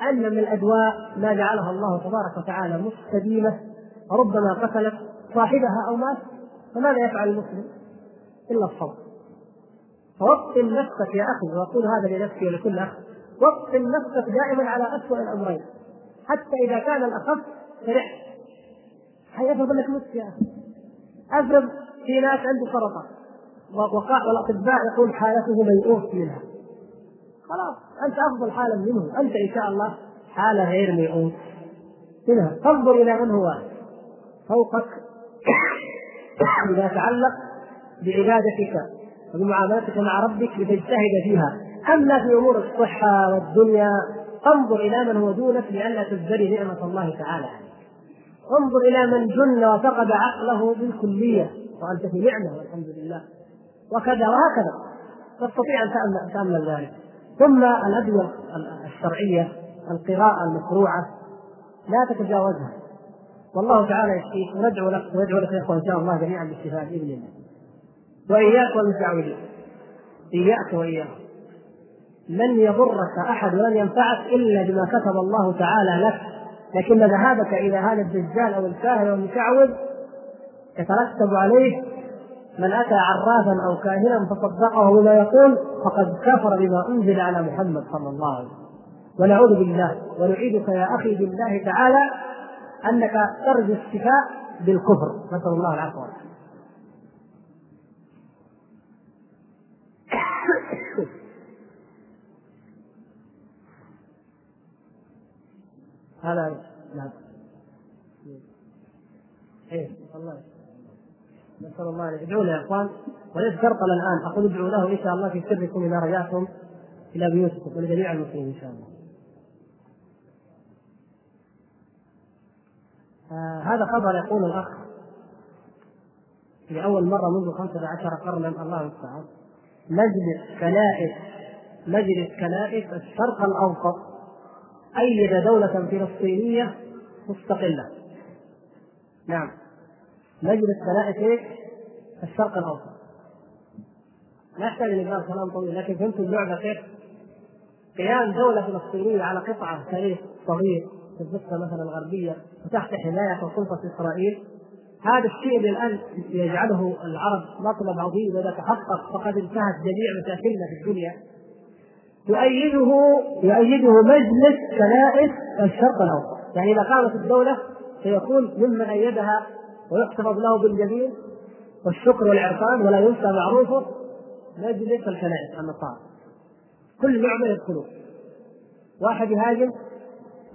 أن من الأدواء ما جعلها الله تبارك وتعالى مستديمة. ربما قتلت صاحبها أو مات. فماذا يفعل المسلم؟ إلا الصبر فوطن نفسك يا أخي وأقول هذا لنفسي ولكل اخ وطن نفسك دائما على اسوء الأمرين. حتى إذا كان الأخف فرحت حيفرض انك مت يا أخي. أفرض في ناس عنده سرطان والأطباء يقول حالته ميؤوس منها. خلاص أنت أفضل حالا منه. أنت إن شاء الله حالة غير ميؤوس منها. تنظر إلى من هو؟ فوقك. إذا تعلق بعبادتك وبمعاملتك مع ربك لتجتهد فيها. أما في أمور الصحة والدنيا انظر إلى من هو دونك لئلا تزدري نعمة الله تعالى. انظر إلى من جن وفقد عقله بالكلية. وأنت في نعمة والحمد لله. وكذا وهكذا. تستطيع أن تامل ذلك. ثم الأدوية الشرعية القراءة المشروعه لا تتجاوزها. والله تعالى يشفيك. وندعو لك وندعو لك يا اخوان إن شاء الله جميعا بالشفاء بإذن الله. وإياك والمتعودين إياك واياك لن يضرك أحد ولن ينفعك إلا بما كتب الله تعالى لك. لكن ذهابك إلى هذا الدجال أو الكاهن أو المشعوذ يترتب عليه من أتى عرافا أو كاهنا فصدقه بما يقول فقد كفر بما أنزل على محمد صلى الله عليه وسلم. ونعوذ بالله. ونعيدك يا أخي بالله تعالى أنك ترجو الشفاء بالكفر. نسأل الله العفو والعافية. هذا نعم. إيه الله نسأل الله أن ادعوا يا إخوان. وليس شرطا الآن. أقول ادعوا له إن شاء الله في سركم اذا رجعتم إلى بيوتكم ولجميع المسلمين إن شاء الله. آه هذا خبر يقول الأخ لاول مرة منذ خمسة عشر قرنا. الله المستعان. مجلس كنائس مجلس كنائس الشرق الأوسط. ايد دولة فلسطينية مستقلة. نعم. مجلس كنائس إيش؟ الشرق الأوسط. لا يحتاج ان كلام طويل لكن فهمت اللعبه كيف؟ قيام دولة فلسطينية على قطعه تاريخ صغير في الضفه مثلا الغربية وتحت حماية وسلطه إسرائيل. هذا الشيء اللي الآن يجعله العرب مطلب عظيم اذا تحقق فقد انتهت جميع مشاكلنا في الدنيا. يؤيده يؤيده مجلس كنائس الشرق الأوسط، يعني إذا قامت الدولة سيكون ممن أيدها ويحتفظ له بالجميل والشكر والعرفان ولا ينسى معروفه مجلس الكنائس النصارى. كل نعمة يدخلون. واحد يهاجم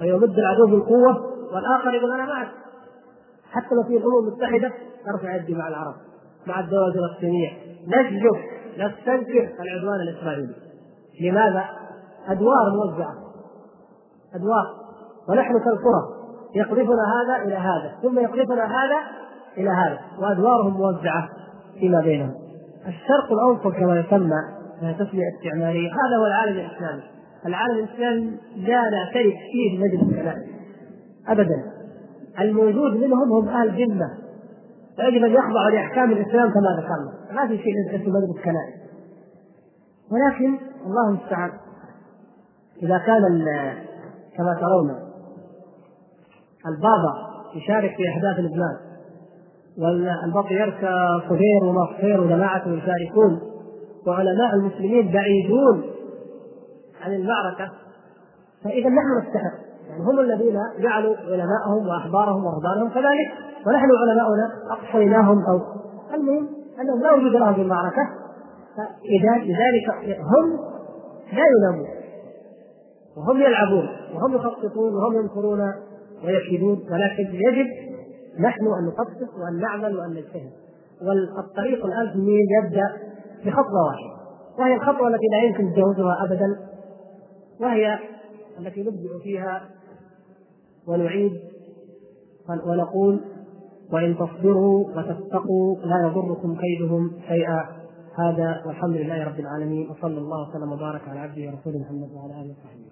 ويمد العدو بالقوة والآخر يقول أنا معك حتى لو في الامم المتحده ترفع يدي مع العرب مع الدول الفلسطينية نسجد نستنكر العدوان الإسرائيلي لماذا؟ أدوار موزعة. أدوار. ونحن كالقرى يقذفنا هذا إلى هذا ثم يقذفنا هذا إلى هذا وأدوارهم موزعة فيما بينهم. الشرق الأوسط كما يسمى تسمية استعمارية. هذا هو العالم الإسلامي. العالم الإسلامي لا نعترف فيه بمجلس الكلام. ابدا. الموجود منهم هم أهل ذمة. فيجب أن يخضعوا لأحكام الإسلام كما ذكرنا. ما في شيء اسمه مجلس كنائس ولكن الله المستعان. إذا كان كما ترون البابا يشارك في احداث لبنان والبطريرك صهير ومصهير وجماعته يشاركون وعلماء المسلمين بعيدون عن المعركة فإذا نحن نستحق. يعني هم الذين جعلوا علماءهم واحبارهم ورهبانهم كذلك ونحن علماؤنا أقصيناهم أو المهم أنهم لا وجود لهم في المعركة. فاذا لذلك هم لا ينامون. وهم يلعبون وهم يخططون وهم ينكرون ويكيدون ولكن يجب نحن أن نخطط وأن نعمل وأن نجتهد. والطريق الان يبدأ بخطوة واحدة وهي الخطوة التي لا يمكن تجاوزها ابدا وهي التي نبدأ فيها ونعيد ونقول وإن تصبروا وتتقوا لا يضركم كيدهم شيئا. هذا والحمد لله رب العالمين وصلى الله وسلم وبارك على عبده ورسوله محمد وعلى آله وصحبه.